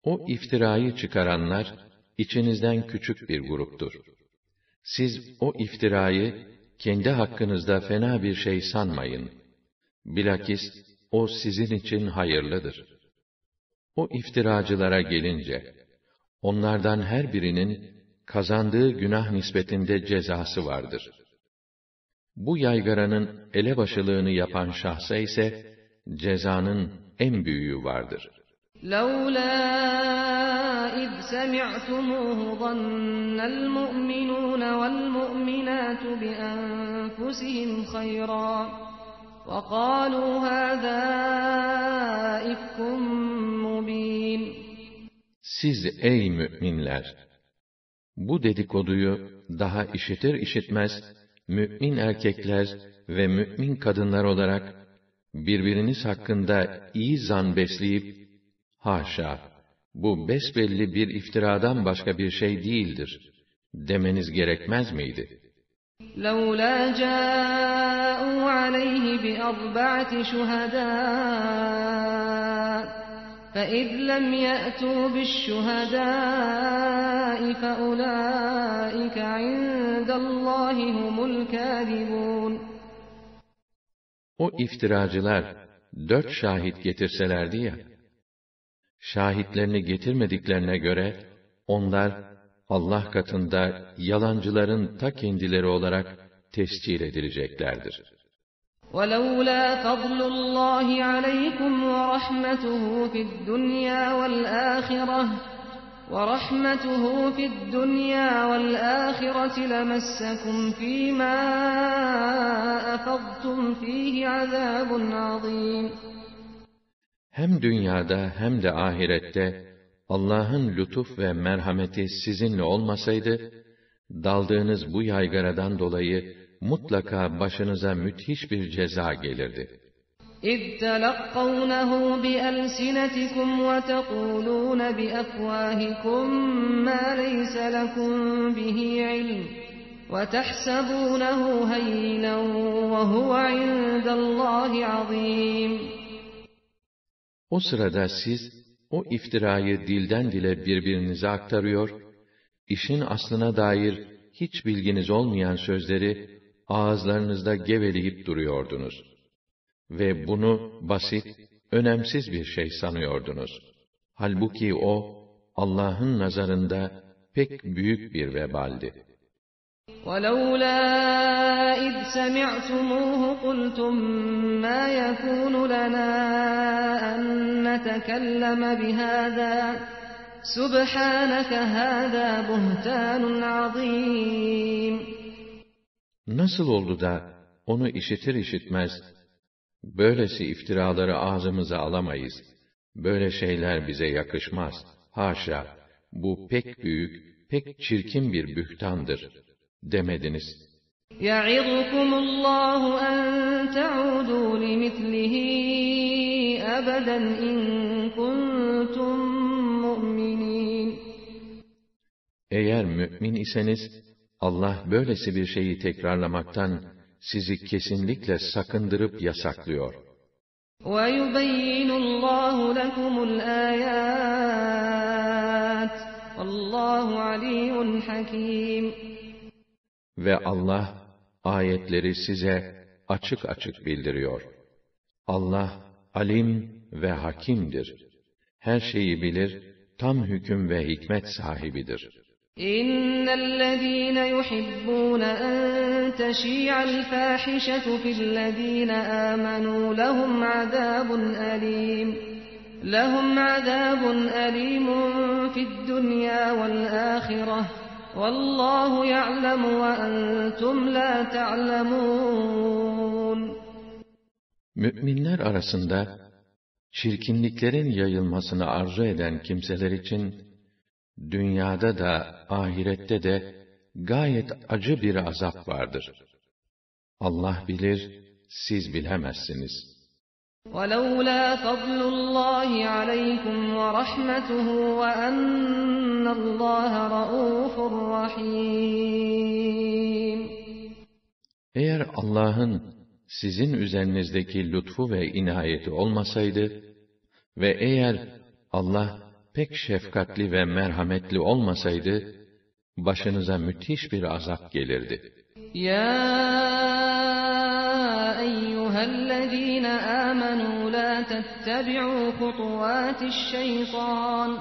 O iftirayı çıkaranlar, içinizden küçük bir gruptur. Siz o iftirayı, kendi hakkınızda fena bir şey sanmayın. Bilakis, o sizin için hayırlıdır. O iftiracılara gelince, onlardan her birinin, kazandığı günah nispetinde cezası vardır.'' Bu yaygaranın elebaşılığını yapan şahsa ise cezanın en büyüğü vardır. لولا إذ سمعتموه ظن المؤمنون والمؤمنات بأنفسهم خيرا وقالوا هذا إفك مبين Siz ey müminler! Bu dedikoduyu daha işitir işitmez, mümin erkekler ve mümin kadınlar olarak birbiriniz hakkında iyi zan besleyip, haşa, bu besbelli bir iftiradan başka bir şey değildir, demeniz gerekmez miydi? لولا جاءوا عليه بأربعة شهداء فإذ لم يأتوا بالشهداء فأولئك عند الله هم الكاذبون O iftiracılar dört şahit getirselerdi ya, şahitlerini getirmediklerine göre, onlar Allah katında yalancıların ta kendileri olarak tescil edileceklerdir. ولولا فضل الله عليكم ورحمته في الدنيا والآخرة ورحمته في الدنيا والآخرة لمسكم فيما أفضتم فيه عذاب عظيم Hem dünyada hem de ahirette Allah'ın lütuf ve merhameti sizinle olmasaydı, daldığınız bu yaygaradan dolayı mutlaka başınıza müthiş bir ceza gelirdi. إذ تلقونه بألسنتكم وتقولون بأفواهكم ما ليس لكم به علم وتحسبونه هينا وهو عند الله عظيم O sırada siz o iftirayı dilden dile birbirinize aktarıyor, işin aslına dair hiç bilginiz olmayan sözleri ağızlarınızda geveleyip duruyordunuz. Ve bunu basit, önemsiz bir şey sanıyordunuz. Halbuki o, Allah'ın nazarında pek büyük bir vebaldi. ولولا إذ سمعتموه قلتم ما يكون لنا أن نتكلم بهذا سبحانك هذا بهتان عظيم Nasıl oldu da onu işitir işitmez, böylesi iftiraları ağzımıza alamayız, böyle şeyler bize yakışmaz, haşa, bu pek büyük, pek çirkin bir bühtandır, demediniz. يعظكم الله أن تعودوا لمثله أبدا إن كنتم مؤمنين Eğer mümin iseniz, Allah böylesi bir şeyi tekrarlamaktan sizi kesinlikle sakındırıp yasaklıyor. ويبين الله لكم الآيات والله عليم حكيم Ve Allah ayetleri size açık açık bildiriyor. Allah alim ve hakimdir. Her şeyi bilir, tam hüküm ve hikmet sahibidir. إن الذين يحبون أن تشيع الفاحشة في الذين آمنوا لهم عذاب أليم لهم عذاب أليم في الدنيا والآخرة Vallahu ya'lemu ve entum la ta'lemun. Müminler arasında çirkinliklerin yayılmasını arzu eden kimseler için dünyada da ahirette de gayet acı bir azap vardır. Allah bilir, siz bilemezsiniz.'' ولولا فضل الله عليكم ورحمته وأن الله رؤوف رحيم Eğer Allah'ın sizin üzerinizdeki lütfu ve inayeti olmasaydı ve eğer Allah pek şefkatli ve merhametli olmasaydı, başınıza müthiş bir azap gelirdi. أيها الذين آمنوا لا تتبعوا خطوات الشيطان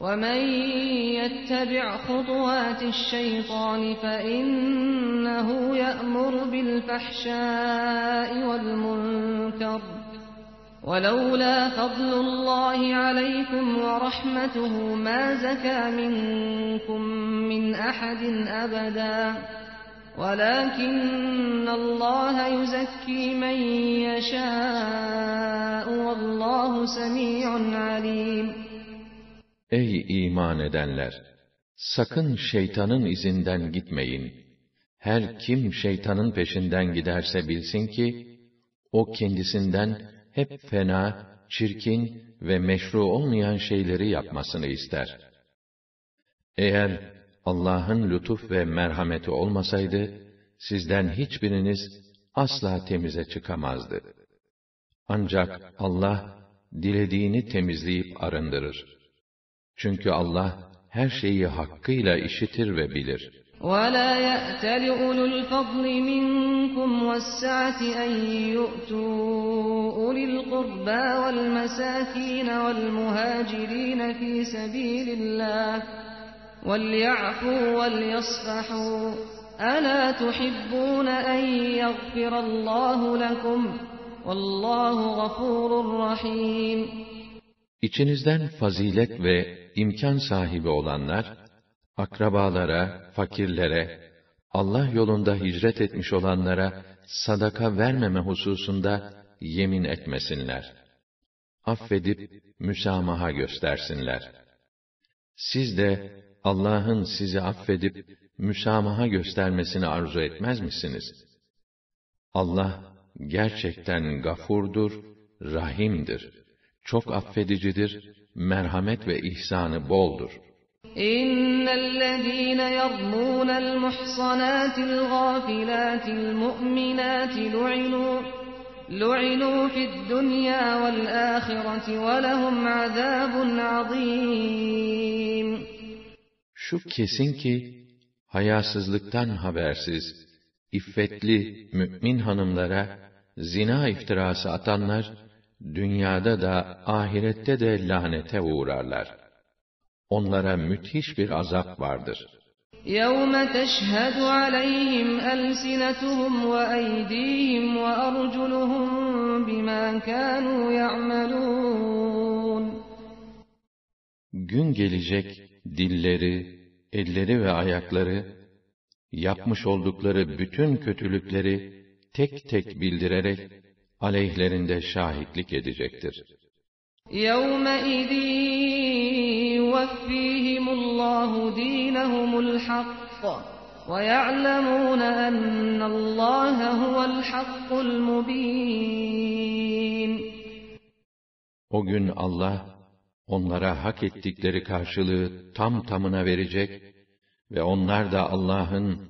وَمَنْ يَتَّبِعْ خُطُوَاتِ الشَّيْطَانِ فَإِنَّهُ يَأْمُرُ بِالْفَحْشَاءِ وَالْمُنكَرِ وَلَوْلَا فَضْلُ اللَّهِ عَلَيْكُمْ وَرَحْمَتُهُ مَا زَكَى مِنكُم مِّنْ أَحَدٍ أَبَدًا وَلَكِنَّ اللَّهَ يُزَكِّي مَن يَشَاءُ وَاللَّهُ سَمِيعٌ عَلِيمٌ Ey iman edenler! Sakın şeytanın izinden gitmeyin. Her kim şeytanın peşinden giderse bilsin ki, o kendisinden hep fena, çirkin ve meşru olmayan şeyleri yapmasını ister. Eğer Allah'ın lütuf ve merhameti olmasaydı, sizden hiçbiriniz asla temize çıkamazdı. Ancak Allah, dilediğini temizleyip arındırır. Çünkü Allah her şeyi hakkıyla işitir ve bilir. وَلَا يَأْتَلِ أُولُو الْفَضْلِ مِنكُمْ وَالسَّعَةِ أَن يُؤْتُوا أُولِي الْقُرْبَى وَالْمَسَاكِينَ وَالْمُهَاجِرِينَ فِي سَبِيلِ اللَّهِ وَلْيَعْفُوا وَلْيَصْفَحُوا أَلَا تُحِبُّونَ أَن يَغْفِرَ اللَّهُ لَكُمْ وَاللَّهُ غَفُورٌ رَّحِيمٌ İçinizden fazilet ve imkan sahibi olanlar, akrabalara, fakirlere, Allah yolunda hicret etmiş olanlara sadaka vermeme hususunda yemin etmesinler. Affedip müsamaha göstersinler. Siz de Allah'ın sizi affedip müsamaha göstermesini arzu etmez misiniz? Allah gerçekten gafurdur, rahimdir çok affedicidir, merhamet ve ihsanı boldur. Yermûnel muhsanâtil gâfilâtil mu'minâti lu'inû lu'inû fid dunya vel âhireti ve lehum azâbun azîm şu kesin ki, hayasızlıktan habersiz, iffetli mü'min hanımlara, zina iftirası atanlar, dünyada da ahirette de lanete uğrarlar. Onlara müthiş bir azap vardır. يَوْمَ تَشْهَدُ عَلَيْهِمْ أَلْسِنَتُهُمْ وَأَيْدِيهِمْ وَأَرْجُلُهُمْ بِمَا كَانُوا يَعْمَلُونَ Gün gelecek, dilleri, elleri ve ayakları yapmış oldukları bütün kötülükleri tek tek bildirerek aleyhlerinde şahitlik edecektir. يَوْمَئِذٍ يُوَفِّيهِمُ اللّٰهُ دِينَهُمُ الْحَقَّ وَيَعْلَمُونَ أَنَّ اللّٰهَ هُوَ الْحَقُّ الْمُبِينُ O gün Allah, onlara hak ettikleri karşılığı tam tamına verecek ve onlar da Allah'ın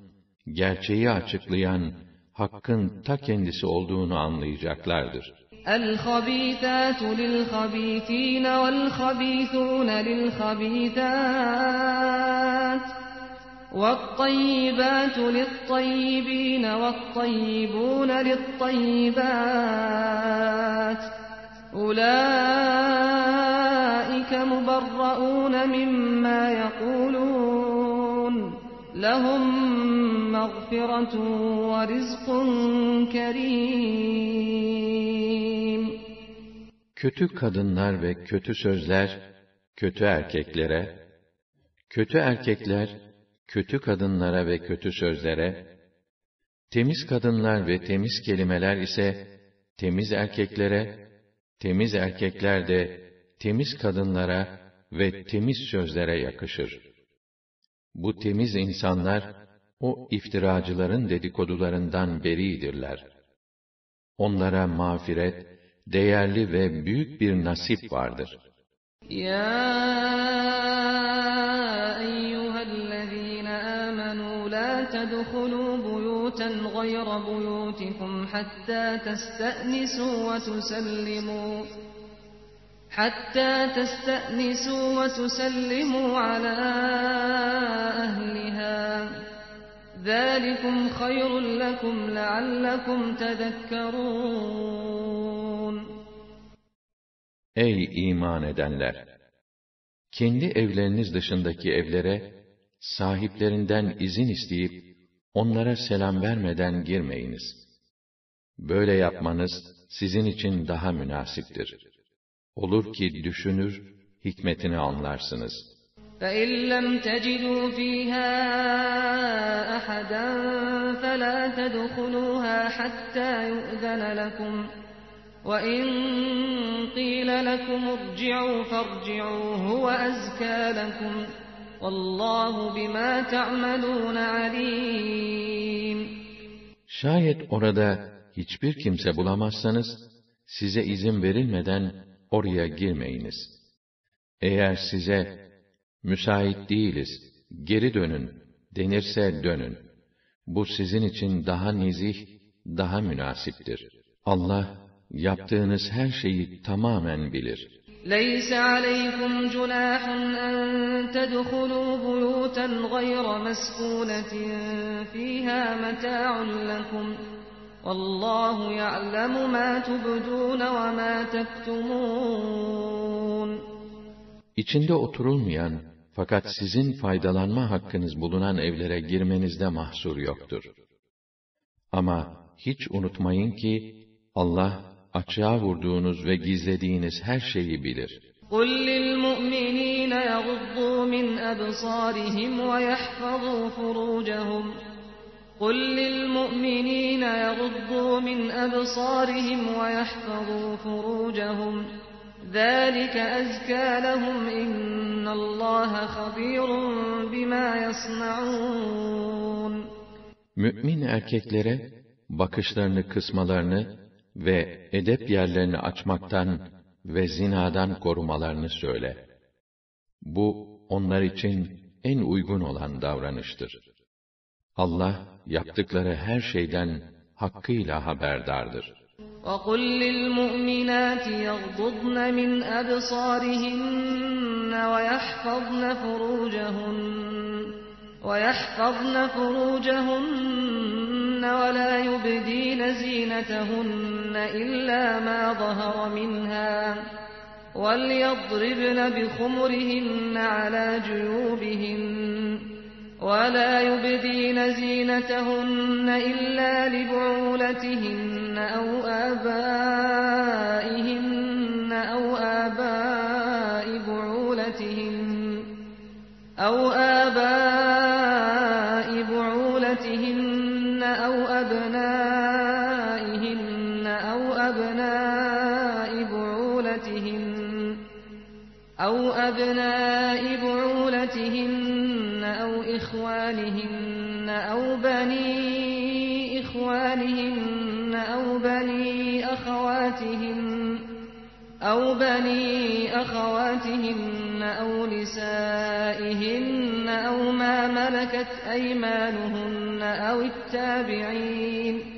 gerçeği açıklayan Hakk'ın ta kendisi olduğunu anlayacaklardır. الخبيثات للخبيثين والخبيثون للخبيثات والطيبات للطيبين والطيبون للطيبات أولئك مبرؤون مما يقولون لهم مغفرة ورزق كريم Kötü kadınlar ve kötü sözler, kötü erkeklere, kötü erkekler, kötü kadınlara ve kötü sözlere, temiz kadınlar ve temiz kelimeler ise, temiz erkeklere, temiz erkekler de, temiz kadınlara ve temiz sözlere yakışır. Bu temiz insanlar, o iftiracıların dedikodularından beridirler. Onlara mağfiret, değerli ve büyük bir nasip vardır. Ya âmenû la tedhulû buyûten gayra buyûtikum hattâ teste'nisû ve tusellimû حتى تستأنسوا وتسلموا على أهلها ذَٰلِكُمْ خَيْرٌ لَكُمْ لَعَلَّكُمْ تَذَكَّرُونَ Ey iman edenler! kendi evleriniz dışındaki evlere sahiplerinden izin isteyip onlara selam vermeden girmeyiniz. Böyle yapmanız sizin için daha münasiptir. Olur ki düşünür, hikmetini anlarsınız. فَإِنْ لَمْ تَجِدُوا فِيهَا أَحَدًا فَلَا تَدْخُلُوهَا حَتَّى يُؤْذَنَ لَكُمْ وَإِنْ قِيلَ لَكُمُ ارْجِعُوا فَارْجِعُوا هُوَ أَزْكَى لَكُمْ Vallahu bima ta'malun alim. Şayet orada hiçbir kimse bulamazsanız size izin verilmeden oraya girmeyiniz. Eğer size müsait değiliz, geri dönün denirse dönün. Bu sizin için daha nezih, daha münasiptir. Allah yaptığınız her şeyi tamamen bilir. ليس عليكم جناح أن تدخلوا بيوتا غير مسكونة فيها متاع لكم والله يعلم ما تبدون وما تكتمون İçinde oturulmayan fakat sizin faydalanma hakkınız bulunan evlere girmenizde mahsur yoktur. Ama hiç unutmayın ki Allah açığa vurduğunuz ve gizlediğiniz her şeyi bilir. قل للمؤمنين يغضوا من أبصارهم ويحفظوا فروجهم قل للمؤمنين يغضوا من أبصارهم ويحفظوا فروجهم ذلك أزكى لهم إن الله خبير بما يصنعون Mümin erkeklere bakışlarını kısmalarını ve edep yerlerini açmaktan ve zinadan korumalarını söyle. Bu onlar için en uygun olan davranıştır. Allah yaptıkları her şeyden hakkıyla haberdardır. وَقُلْ لِلْمُؤْمِنَاتِ يَغْضُضْنَ مِنْ أَبْصَارِهِنَّ وَيَحْفَظْنَ فُرُوجَهُنَّ وَيَحْفَظْنَ فُرُوجَهُنَّ وَلَا يُبْدِينَ زِينَتَهُنَّ إِلَّا مَا ظَهَرَ مِنْهَا وَلْيَضْرِبْنَ بِخُمُرِهِنَّ عَلَى جُيُوبِهِنَّ ولا يبدين زينتهن إلا لبعولتهن أو آبائهن أو آباء بعولتهن أو آباء أو أبناء بعولتهن أو إخوانهن أو بني إخوانهن أو بني أخواتهن أو بني أخواتهن أو نسائهن أو ما ملكت أيمانهن أو التابعين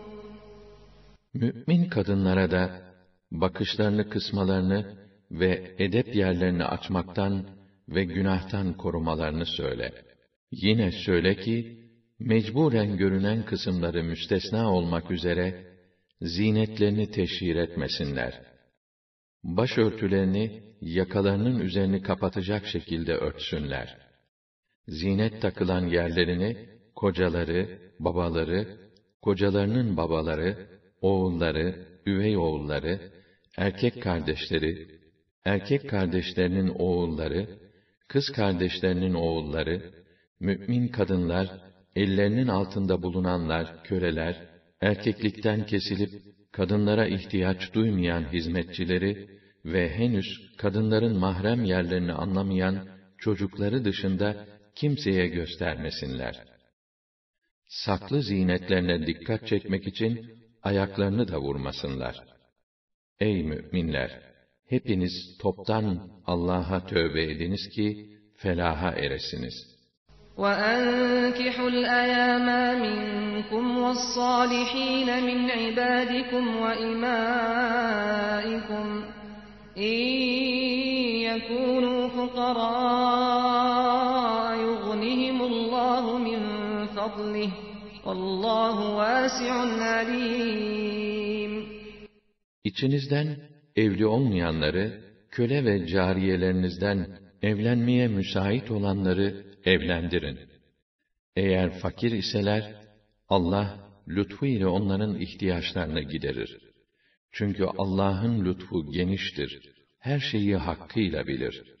Mümin kadınlara da bakışlarını kısmalarını ve edep yerlerini açmaktan ve günahtan korumalarını söyle. Yine söyle ki, mecburen görünen kısımları müstesna olmak üzere, zinetlerini teşhir etmesinler. Başörtülerini, yakalarının üzerini kapatacak şekilde örtsünler. Zinet takılan yerlerini, kocaları, babaları, kocalarının babaları, oğulları, üvey oğulları, erkek kardeşleri, erkek kardeşlerinin oğulları, kız kardeşlerinin oğulları, mümin kadınlar, ellerinin altında bulunanlar, köleler, erkeklikten kesilip kadınlara ihtiyaç duymayan hizmetçileri ve henüz kadınların mahrem yerlerini anlamayan çocukları dışında kimseye göstermesinler. Saklı zinetlerine dikkat çekmek için ayaklarını da vurmasınlar. Ey müminler! hepiniz toptan Allah'a tövbe ediniz ki felaha eresiniz. وَأَنكِحُوا الْأَيَامَ مِنكُمْ وَالصَّالِحِينَ مِنْ عِبَادِكُمْ وَإِمَائِكُمْ إِنْ يَكُونُوا فُقَرَاءَ يُغْنِهِمُ اللَّهُ مِنْ فَضْلِهِ Allahu vasi'un alim. İçinizden evli olmayanları, köle ve cariyelerinizden evlenmeye müsait olanları evlendirin. Eğer fakir iseler, Allah lütfu ile onların ihtiyaçlarını giderir. Çünkü Allah'ın lütfu geniştir. Her şeyi hakkıyla bilir.''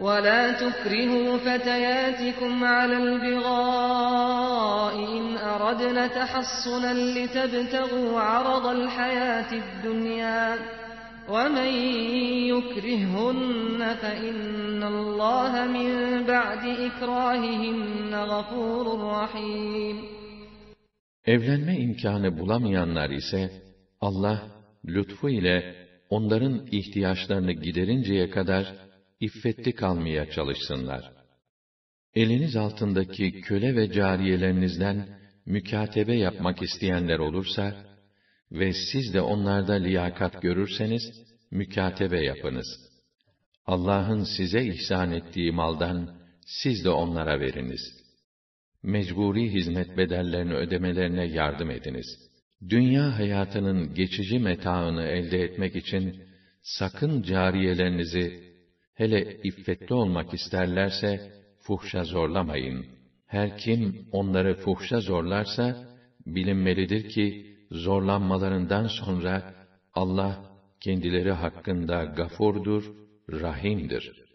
وَلَا تُكْرِهُوا فَتَيَاتِكُمْ عَلَى الْبِغَاءِ إِنْ أَرَدْنَ تَحَصُّنًا لِتَبْتَغُوا عَرَضَ الْحَيَاةِ الدُّنْيَا وَمَنْ يُكْرِههُّنَّ فَإِنَّ اللّٰهَ مِنْ بَعْدِ إِكْرَاهِهِنَّ غَفُورٌ رَحِيمٌ Evlenme imkanı bulamayanlar ise, Allah, lütfu ile onların ihtiyaçlarını giderinceye kadar, iffetli kalmaya çalışsınlar. Eliniz altındaki köle ve cariyelerinizden mükatebe yapmak isteyenler olursa ve siz de onlarda liyakat görürseniz mükatebe yapınız. Allah'ın size ihsan ettiği maldan siz de onlara veriniz. Mecburi hizmet bedellerini ödemelerine yardım ediniz. Dünya hayatının geçici metaını elde etmek için sakın cariyelerinizi hele iffetli olmak isterlerse fuhşa zorlamayın. Her kim onları fuhşa zorlarsa bilinmelidir ki zorlanmalarından sonra Allah kendileri hakkında gafurdur, rahimdir.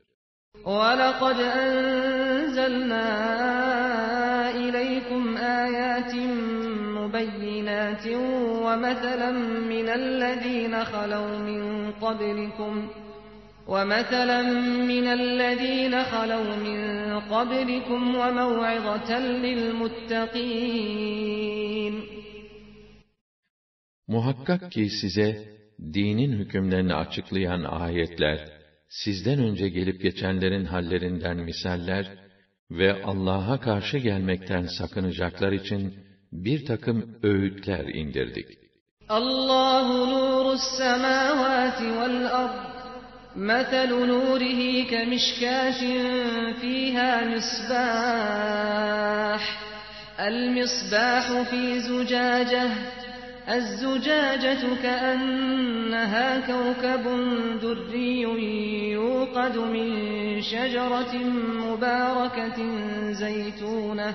وَلَقَدْ أَنزَلْنَا إِلَيْكُمْ آيَاتٍ مُبَيِّنَاتٍ وَمَثَلًا مِنَ الَّذ۪ينَ خَلَوْا مِنْ قَبْلِكُمْ وَمَثَلًا مِنَ الَّذ۪ينَ خَلَوْا مِنْ قَبْلِكُمْ وَمَوْعِظَةً لِلْمُتَّقِينَ Muhakkak ki size dinin hükümlerini açıklayan ayetler, sizden önce gelip geçenlerin hallerinden misaller ve Allah'a karşı gelmekten sakınacaklar için bir takım öğütler indirdik. Allahu nurus semavati vel ard مثل نوره كمشكاة فيها مصباح. المصباح في زجاجة الزجاجة كأنها كوكب دري يوقد من شجرة مباركة زيتونة.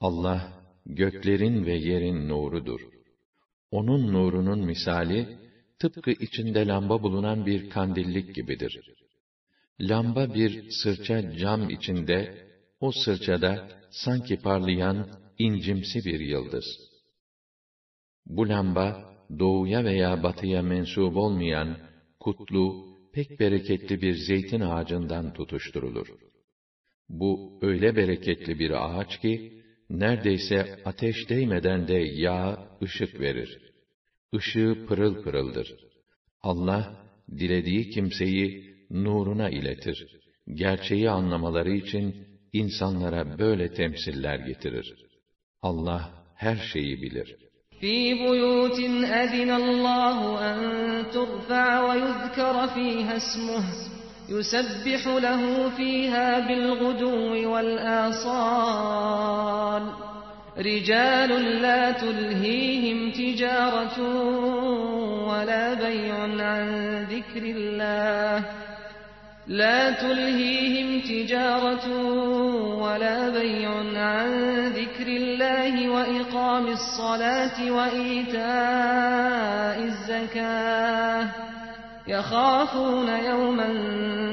Allah, göklerin ve yerin nurudur. Onun nurunun misali, tıpkı içinde lamba bulunan bir kandillik gibidir. Lamba bir sırça cam içinde, o sırçada sanki parlayan incimsi bir yıldız. Bu lamba, doğuya veya batıya mensup olmayan, kutlu, pek bereketli bir zeytin ağacından tutuşturulur. Bu öyle bereketli bir ağaç ki, neredeyse ateş değmeden de yağ, ışık verir. Işığı pırıl pırıldır. Allah, dilediği kimseyi nuruna iletir. Gerçeği anlamaları için insanlara böyle temsiller getirir. Allah her şeyi bilir. في بيوت أذن الله أن ترفع ويذكر فيها اسمه يسبح له فيها بالغدو والآصال. رجال لا تلهيهم تجارة ولا بيع عن ذكر الله. لا تلهيهم تجارة ولا بيع عن ذكر الله وإقام الصلاة وإيتاء الزكاة. يخافون يوما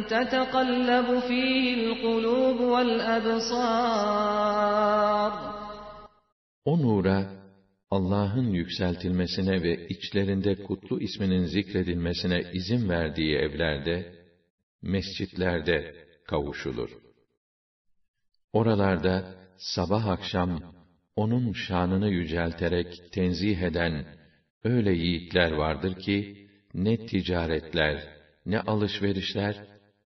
تتقلب فيه القلوب والأبصار O nura, Allah'ın yükseltilmesine ve içlerinde kutlu isminin zikredilmesine izin verdiği evlerde, mescitlerde kavuşulur. Oralarda sabah akşam onun şanını yücelterek tenzih eden öyle yiğitler vardır ki ne ticaretler, ne alışverişler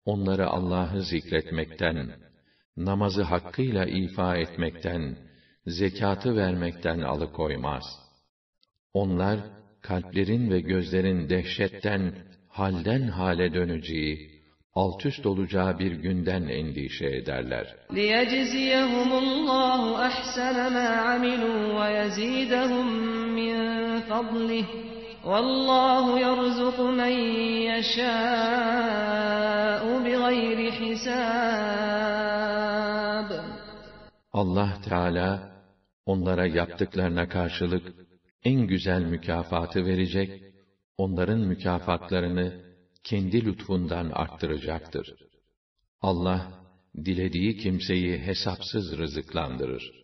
onları Allah'ı zikretmekten, namazı hakkıyla ifa etmekten, zekatı vermekten alıkoymaz. Onlar kalplerin ve gözlerin dehşetten halden hale döneceği, alt üst olacağı bir günden endişe ederler. لِيَجْزِيَهُمُ اللّٰهُ أَحْسَنَ مَا عَمِلُوا وَيَزِيدَهُم مِّن فَضْلِهِ Vallahu yerzuku men yeşâ'u bighayri hisâb. Allah Teala onlara yaptıklarına karşılık en güzel mükafatı verecek, onların mükafatlarını kendi lütfundan arttıracaktır. Allah dilediği kimseyi hesapsız rızıklandırır.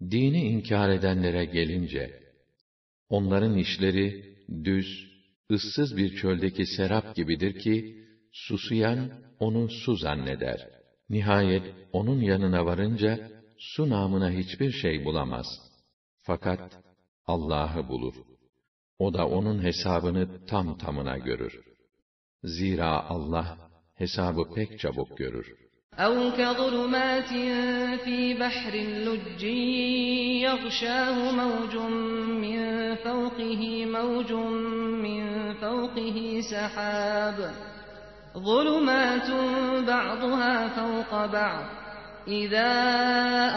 Dini inkar edenlere gelince, onların işleri düz, ıssız bir çöldeki serap gibidir ki, susuyan onu su zanneder. Nihayet onun yanına varınca, su namına hiçbir şey bulamaz. Fakat Allah'ı bulur. O da onun hesabını tam tamına görür. Zira Allah hesabı pek çabuk görür. أَوْ كَظُلُمَاتٍ فِي بَحْرٍ لُجٍّ يَغْشَاهُ مَوْجٌ مِّن فَوْقِهِ مَوْجٌ مِّن فَوْقِهِ سَحَابٌ. ظُلُمَاتٌ بَعْضُهَا فَوْقَ بَعْضٍ. إِذَا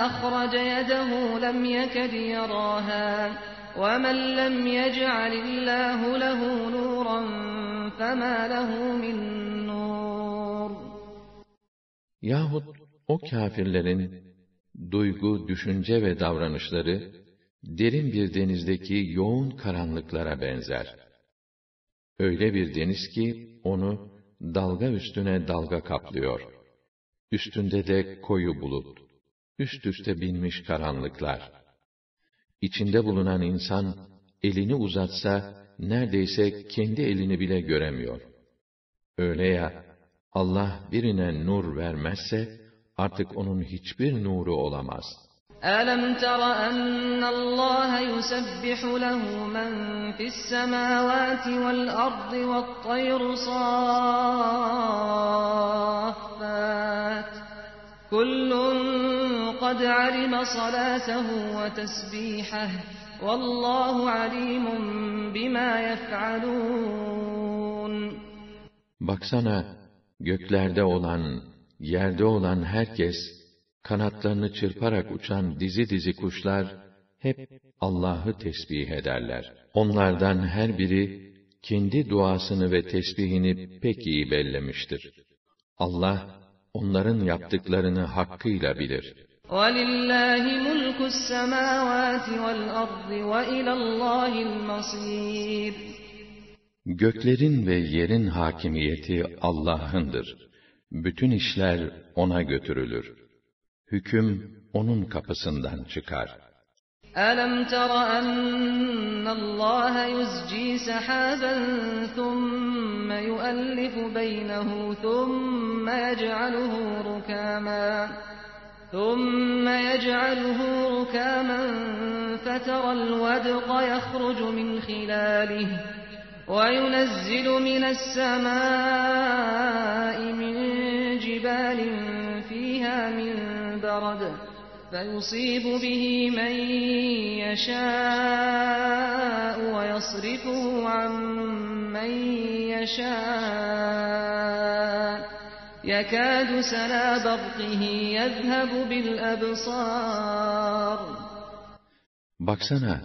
أَخْرَجَ يَدَهُ لَمْ يَكَدْ يَرَاهَا. وَمَن لَّمْ يَجْعَلِ اللَّهُ لَهُ نُورًا فَمَا لَهُ مِن نُّورٍ. Yahut o kâfirlerin duygu, düşünce ve davranışları derin bir denizdeki yoğun karanlıklara benzer. Öyle bir deniz ki onu dalga üstüne dalga kaplıyor. Üstünde de koyu bulut, üst üste binmiş karanlıklar. İçinde bulunan insan elini uzatsa neredeyse kendi elini bile göremiyor. Öyle ya Allah birine nur vermezse artık onun hiçbir nuru olamaz. أَلَمْ تَرَ أَنَّ اللَّهَ يُسَبِّحُ لَهُ مَن فِي السَّمَاوَاتِ وَالْأَرْضِ وَالطَّيْرُ صَافَّاتٍ كُلٌّ قَدْ عَلِمَ صَلَاتَهُ وَتَسْبِيحَهُ وَاللَّهُ عَلِيمٌ بِمَا يَفْعَلُونَ Baksana göklerde olan, yerde olan herkes kanatlarını çırparak uçan dizi dizi kuşlar hep Allah'ı tesbih ederler. Onlardan her biri kendi duasını ve tesbihini pek iyi bellemiştir. Allah onların yaptıklarını hakkıyla bilir. وَلِلَّهِ مُلْكُ السَّمَاوَاتِ وَالْأَرْضِ وَإِلَى اللّٰهِ الْمَصِيرُ Göklerin ve yerin hakimiyeti Allah'ındır. Bütün işler O'na götürülür. Hüküm O'nun kapısından çıkar. ألم تر أن الله يزجي سحابا ثم يؤلف بينه ثم يجعله ركاما ثم يجعله ركاما فترى الودق يخرج من خلاله وينزل من السماء من جبال فيها من برد فيصيب به من يشاء ويصرفه عن من يشاء يكاد سنا برقه يذهب بالأبصار Baksana,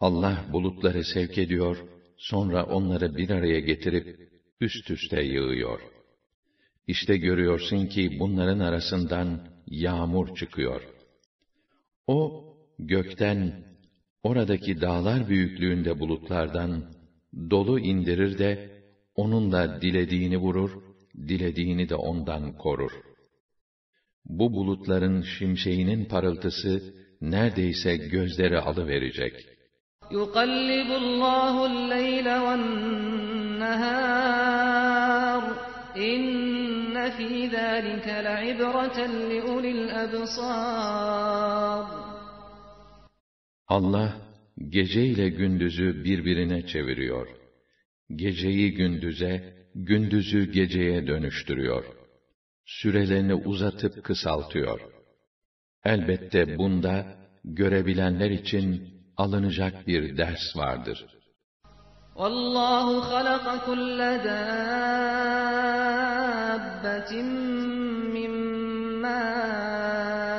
Allah bulutları sevk ediyor, sonra onları bir araya getirip üst üste yığıyor. İşte görüyorsun ki bunların arasından yağmur çıkıyor. O, gökten, oradaki dağlar büyüklüğünde bulutlardan dolu indirir de, onunla dilediğini vurur, dilediğini de ondan korur. Bu bulutların şimşeğinin parıltısı, neredeyse gözleri alıverecek. يُقَلِّبُ اللّٰهُ اللَّيْلَ وَالنَّهَارِ إِنَّ فِي ذَٰلِكَ لَعِبْرَةً لِأُولِي الْأَبْصَارِ Allah, gece ile gündüzü birbirine çeviriyor. Geceyi gündüze, gündüzü geceye dönüştürüyor. Sürelerini uzatıp kısaltıyor. Elbette bunda, görebilenler için alınacak bir ders vardır. وَاللّٰهُ خَلَقَ كُلَّ دَابَّةٍ مِّن مَّاءٍ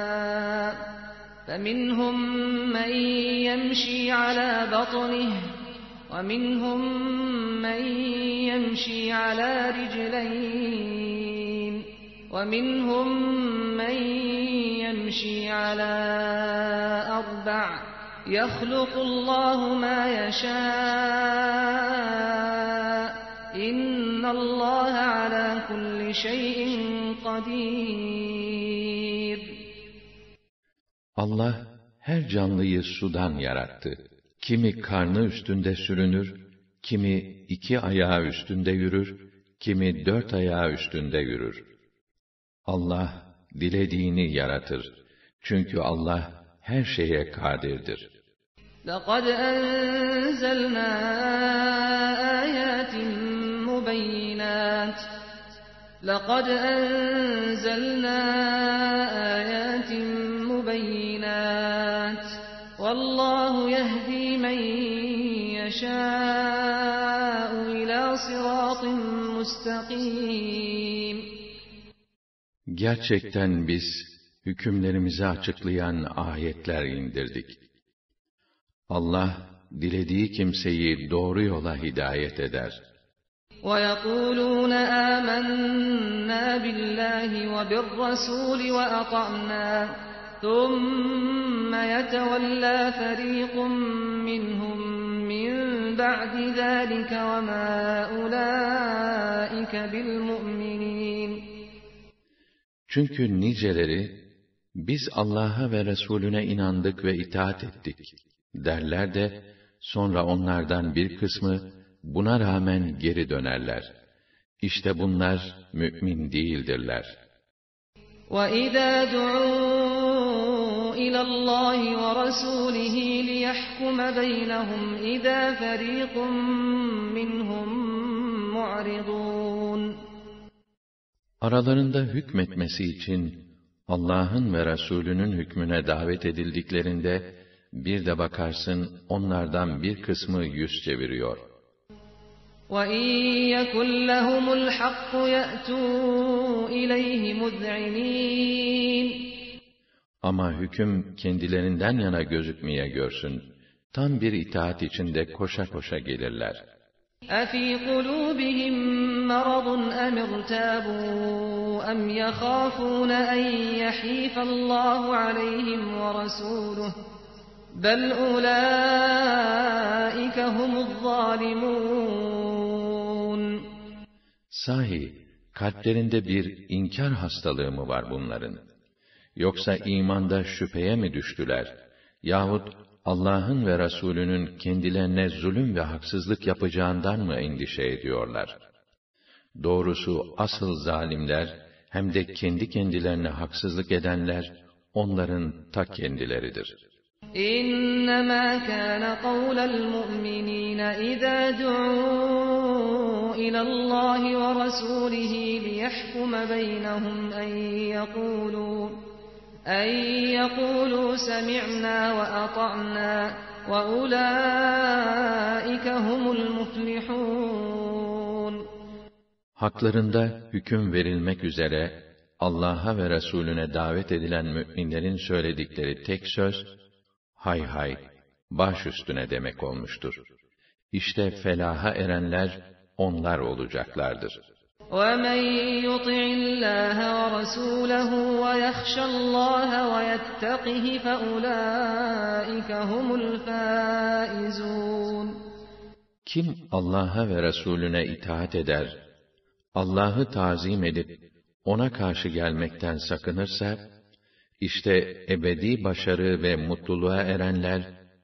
فَمِنْهُم مَّن يَمْشِي عَلَىٰ بَطْنِهِ وَمِنْهُم مَّن يَمْشِي عَلَىٰ رِجْلَيْنِ وَمِنْهُم مَّن يَمْشِي عَلَىٰ أَرْبَعٍ يَخْلُقُ اللّٰهُ مَا يَشَاءُ إِنَّ اللّٰهَ عَلَى كُلِّ شَيْءٍ قَدِيرٌ Allah her canlıyı sudan yarattı. Kimi karnı üstünde sürünür, kimi iki ayağı üstünde yürür, kimi dört ayağı üstünde yürür. Allah dilediğini yaratır. Çünkü Allah her şeye kadirdir. لَقَدْ أَنزَلْنَا آيَاتٍ مُبَيِّنَاتٍ لَقَدْ أَنزَلْنَا آيَاتٍ مُبَيِّنَاتٍ وَاللّٰهُ يَهْدِي مَن يَشَاءُ إِلَى صِرَاطٍ مُسْتَقِيمٍ Gerçekten biz hükümlerimizi açıklayan ayetler indirdik. Allah dilediği kimseyi doğru yola hidayet eder. وَيَقُولُونَ آمَنَّا بِاللّٰهِ وَبِالرَّسُولِ وَأَطَعْنَا ثُمَّ يَتَوَلَّى فَرِيقٌ مِّنْهُم مِّن بَعْدِ ذَٰلِكَ وَمَا أُولَٰئِكَ بِالْمُؤْمِنِينَ Çünkü niceleri, biz Allah'a ve Resulüne inandık ve itaat ettik derler de, sonra onlardan bir kısmı, buna rağmen geri dönerler. İşte bunlar mümin değildirler. وَإِذَا دُعُوا إِلَى اللّٰهِ وَرَسُولِهِ لِيَحْكُمَ بَيْنَهُمْ إِذَا فَرِيقٌ مِّنْهُمْ مُعْرِضُونَ Aralarında hükmetmesi için Allah'ın ve Resulünün hükmüne davet edildiklerinde bir de bakarsın onlardan bir kısmı yüz çeviriyor. وَإِن يَكُن لَّهُمُ الْحَقُّ يَأْتُوا إِلَيْهِ مُذْعِنِينَ Ama hüküm kendilerinden yana gözükmeye görsün. Tam bir itaat içinde koşa koşa gelirler. أَفِي قُلُوبِهِم مَّرَضٌ أَمِ ارْتَابُوا أَمْ يَخَافُونَ أَن يَحِيفَ اللَّهُ عَلَيْهِمْ وَرَسُولُهُ Bel ulaike zalimun. Sahi kalplerinde bir inkar hastalığı mı var bunların? Yoksa imanda şüpheye mi düştüler? Yahut Allah'ın ve Resulünün kendilerine zulüm ve haksızlık yapacağından mı endişe ediyorlar? Doğrusu asıl zalimler hem de kendi kendilerine haksızlık edenler onların ta kendileridir.'' İnnemâ kâne kavlel mu'minîne idâ du'û ilallâhi ve rasûlihi liyehkume beynehum en yekûlû en yekûlû semi'nâ ve ata'nâ ve ulâike humul muflihûn. Haklarında hüküm verilmek üzere Allah'a ve Resulüne davet edilen müminlerin söyledikleri tek söz hay hay, baş üstüne demek olmuştur. İşte felaha erenler onlar olacaklardır. وَمَنْ يُطِعِ اللّٰهَ وَرَسُولَهُ وَيَخْشَ اللّٰهَ وَيَتَّقِهِ فَأُولَٰئِكَ هُمُ الْفَائِزُونَ Kim Allah'a ve Resulüne itaat eder, Allah'ı tazim edip ona karşı gelmekten sakınırsa, işte ebedi başarı ve mutluluğa erenler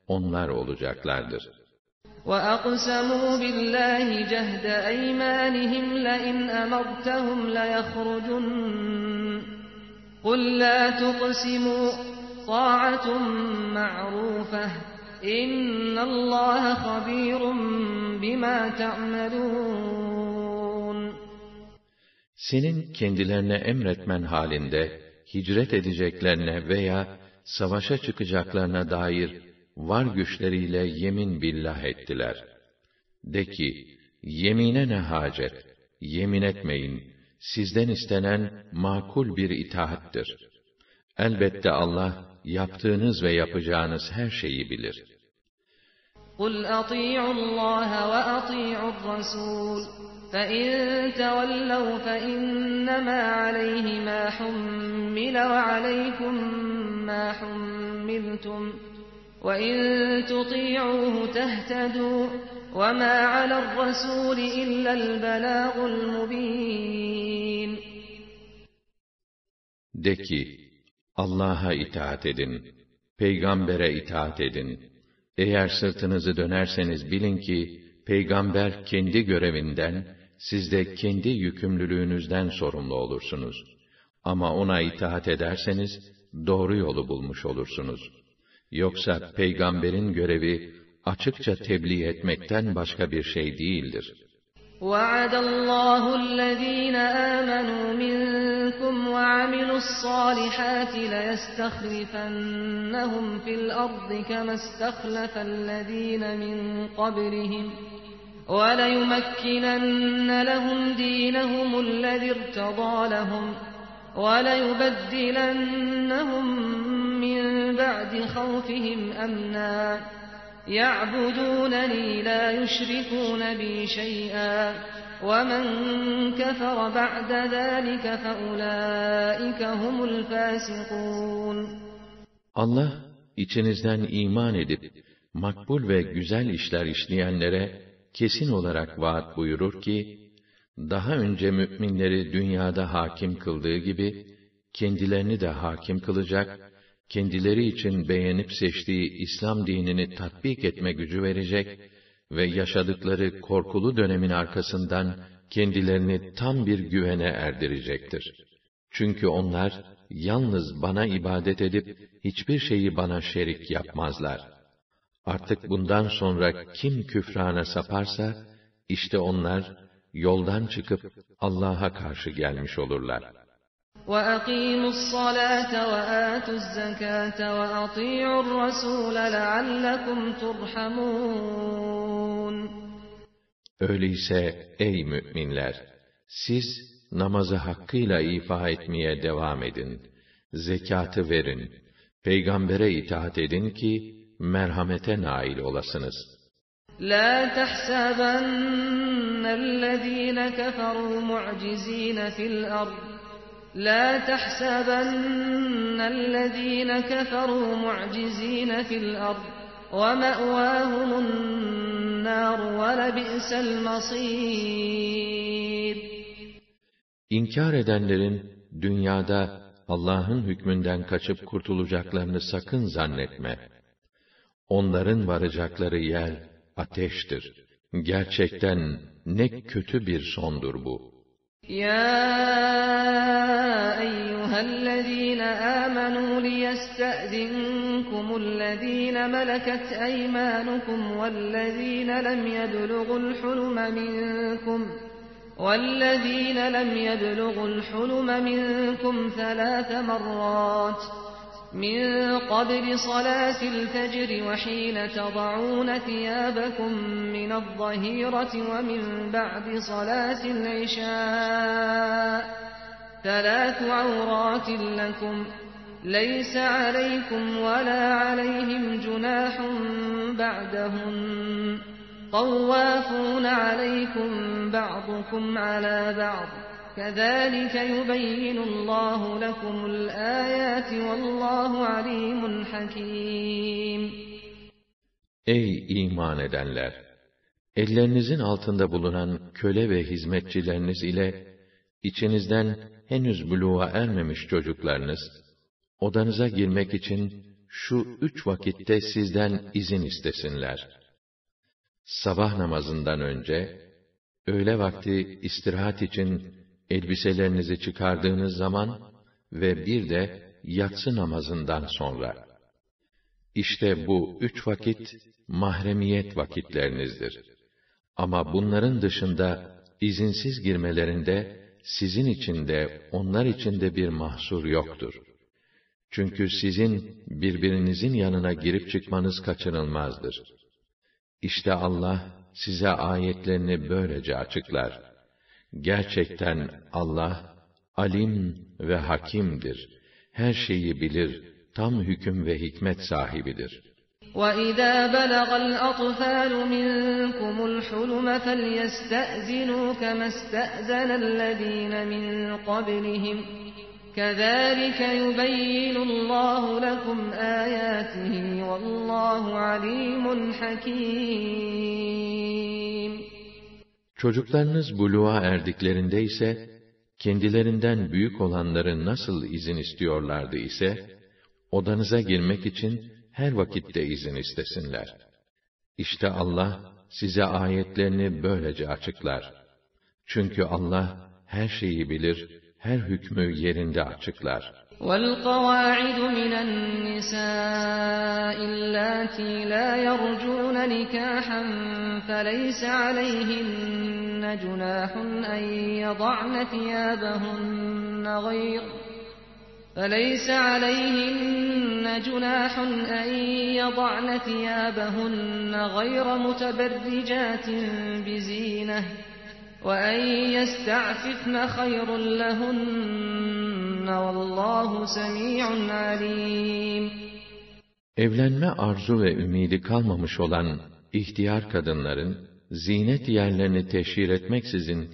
onlar olacaklardır. وَأَقْسَمُوا بِاللّٰهِ جَهْدَ أَيْمَانِهِمْ لَئِنْ أَمَرْتَهُمْ لَيَخْرُجُنَّ قُلْ لَا تُقْسِمُوا طَاعَةٌ مَّعْرُوفَةٌ إِنَّ اللّٰهَ خَبِيرٌ بِمَا تَعْمَلُونَ Senin kendilerine emretmen halinde, hicret edeceklerine veya savaşa çıkacaklarına dair var güçleriyle yemin billah ettiler. De ki, yemine ne hacet, yemin etmeyin, sizden istenen makul bir itaattir. Elbette Allah, yaptığınız ve yapacağınız her şeyi bilir. قُلْ أَطِيعُوا اللّٰهَ وَأَطِيعُوا الرَّسُولَ فَإِن تَوَلَّوْا فَإِنَّمَا عَلَيْهِ مَا حُمِّلَ وَعَلَيْكُمْ مَا حُمِّلْتُمْ وَإِن تُطِيعُوهُ تَهْتَدُوا وَمَا عَلَى الرَّسُولِ إِلَّا الْبَلَاغُ الْمُبِينُ De ki, Allah'a itaat edin, peygambere itaat edin. Eğer sırtınızı dönerseniz bilin ki, peygamber kendi görevinden, siz de kendi yükümlülüğünüzden sorumlu olursunuz. Ama ona itaat ederseniz, doğru yolu bulmuş olursunuz. Yoksa peygamberin görevi, açıkça tebliğ etmekten başka bir şey değildir. وَعَدَ اللّٰهُ الَّذ۪ينَ آمَنُوا مِنْكُمْ وَعَمِلُوا الصَّالِحَاتِ لَيَسْتَخْلِفَنَّهُمْ فِي الْأَرْضِ كَمَا اسْتَخْلَفَ الَّذ۪ينَ مِنْ قَبْلِهِمْ وَلَيُمَكِّنَنَّ لَهُمْ دِينَهُمُ الَّذِي ارْتَضَىٰ لَهُمْ وَلَيُبَدِّلَنَّهُمْ مِنْ بَعْدِ خَوْفِهِمْ أَمْنًا يَعْبُدُونَنِي لَا يُشْرِكُونَ بِي شَيْئًا وَمَنْ كَفَرَ بَعْدَ ذَٰلِكَ فَأُولَٰئِكَ هُمُ الْفَاسِقُونَ Allah, içinizden iman edip, makbul ve güzel işler işleyenlere, kesin olarak vaat buyurur ki, daha önce müminleri dünyada hakim kıldığı gibi, kendilerini de hakim kılacak, kendileri için beğenip seçtiği İslam dinini tatbik etme gücü verecek ve yaşadıkları korkulu dönemin arkasından kendilerini tam bir güvene erdirecektir. Çünkü onlar yalnız bana ibadet edip hiçbir şeyi bana şerik yapmazlar. Artık bundan sonra kim küfrana saparsa işte onlar yoldan çıkıp Allah'a karşı gelmiş olurlar. وَأَقِيمُوا الصَّلَاةَ وَآتُوا الزَّكَاةَ وَأَطِيعُوا الرَّسُولَ لَعَلَّكُمْ تُرْحَمُونَ Öyleyse ey müminler! Siz namazı hakkıyla ifa etmeye devam edin. Zekatı verin. Peygambere itaat edin ki merhamete nail olasınız. La tahsabannellezine keferu mu'cizine fil ard. La tahsabannellezine keferu mu'cizine fil ard. Ve me'vahumun İnkar edenlerin dünyada Allah'ın hükmünden kaçıp kurtulacaklarını sakın zannetme Onların varacakları yer ateştir. Gerçekten ne kötü bir sondur bu. يا أيها الذين آمنوا ليستأذنكم الذين ملكت أيمانكم والذين لم يبلغوا الحلم منكم والذين لم يبلغوا الحلم منكم ثلاث مرات من قبل صلاة الفجر وحين تضعون ثيابكم من الظهيرة ومن بعد صلاة العشاء ثلاث عورات لكم ليس عليكم ولا عليهم جناح بعدهم طوافون عليكم بعضكم على بعض كذلك يبين الله لكم الآيات والله عليم حكيم Ey iman edenler! Ellerinizin altında bulunan köle ve hizmetçileriniz ile içinizden henüz buluğa ermemiş çocuklarınız, odanıza girmek için şu üç vakitte sizden izin istesinler. Sabah namazından önce, öğle vakti istirahat için elbiselerinizi çıkardığınız zaman ve bir de yatsı namazından sonra. İşte bu üç vakit mahremiyet vakitlerinizdir. Ama bunların dışında izinsiz girmelerinde sizin için de onlar için de bir mahsur yoktur. Çünkü sizin birbirinizin yanına girip çıkmanız kaçınılmazdır. İşte Allah size ayetlerini böylece açıklar. Gerçekten Allah alim ve hakimdir. Her şeyi bilir, tam hüküm ve hikmet sahibidir. وَإِذَا بَلَغَ الْأَطْفَالُ مِنكُمُ الْحُلُمَ فَلْيَسْتَأْذِنُوا كَمَا اسْتَأْذَنَ الَّذِينَ مِن قَبْلِهِمْ كَذَلِكَ يُبَيِّنُ اللَّهُ لَكُمْ آيَاتِهِ وَاللَّهُ عَلِيمٌ حَكِيمٌ Çocuklarınız buluğa erdiklerinde ise, kendilerinden büyük olanları nasıl izin istiyorlardı ise, odanıza girmek için her vakitte izin istesinler. İşte Allah, size ayetlerini böylece açıklar. Çünkü Allah, her şeyi bilir, her hükmü yerinde açıklar. والقواعد من النساء اللاتي لا يرجون نكاحا فليس عليهن جناح أن يضعن ثيابهن غير فليس عليهن جناح أن يضعن ثيابهن غير متبرجات بزينة وأن يستعففن خير لهن والله سميع عليم Evlenme arzu ve ümidi kalmamış olan ihtiyar kadınların, zinet yerlerini teşhir etmeksizin,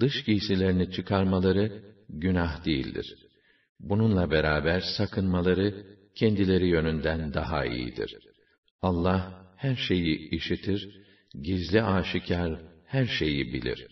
dış giysilerini çıkarmaları günah değildir. Bununla beraber sakınmaları, kendileri yönünden daha iyidir. Allah, her şeyi işitir, gizli aşikar her şeyi bilir.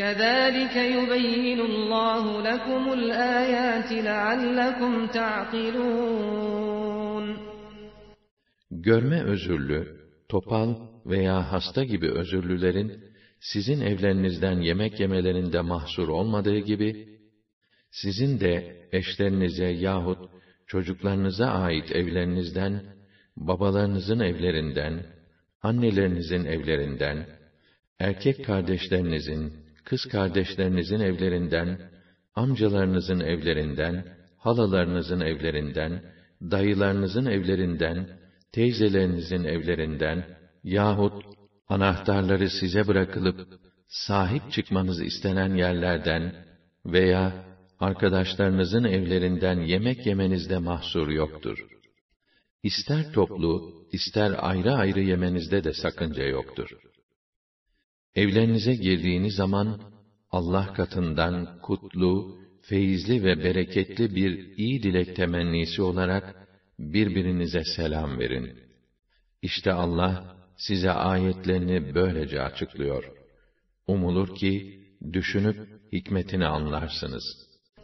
كَذَٰلِكَ يُبَيِّنُ اللّٰهُ لَكُمُ الْآيَاتِ لَعَلَّكُمْ تَعْقِلُونَ Görme özürlü, topal veya hasta gibi özürlülerin, sizin evlerinizden yemek yemelerinde mahsur olmadığı gibi, sizin de eşlerinize yahut çocuklarınıza ait evlerinizden, babalarınızın evlerinden, annelerinizin evlerinden, erkek kardeşlerinizin, kız kardeşlerinizin evlerinden, amcalarınızın evlerinden, halalarınızın evlerinden, dayılarınızın evlerinden, teyzelerinizin evlerinden yahut anahtarları size bırakılıp sahip çıkmanız istenen yerlerden veya arkadaşlarınızın evlerinden yemek yemenizde mahsur yoktur. İster toplu, ister ayrı ayrı yemenizde de sakınca yoktur. Evlerinize girdiğiniz zaman, Allah katından kutlu, feyizli ve bereketli bir iyi dilek temennisi olarak, birbirinize selam verin. İşte Allah, size ayetlerini böylece açıklıyor. Umulur ki, düşünüp hikmetini anlarsınız.''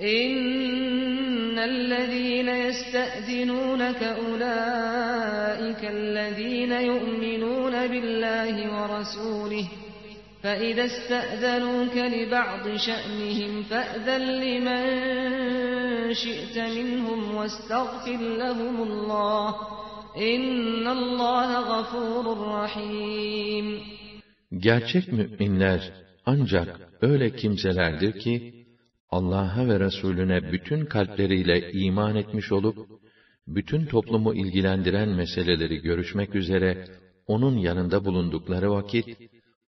إن الذين يستأذنونك أولئك الذين يؤمنون بالله ورسوله فإذا استأذنوك لبعض شأنهم فأذن لمن شئت منهم واستغفر لهم الله إن الله غفور رحيم Gerçek müminler ancak öyle kimselerdir ki Allah'a ve Resulüne bütün kalpleriyle iman etmiş olup, bütün toplumu ilgilendiren meseleleri görüşmek üzere onun yanında bulundukları vakit,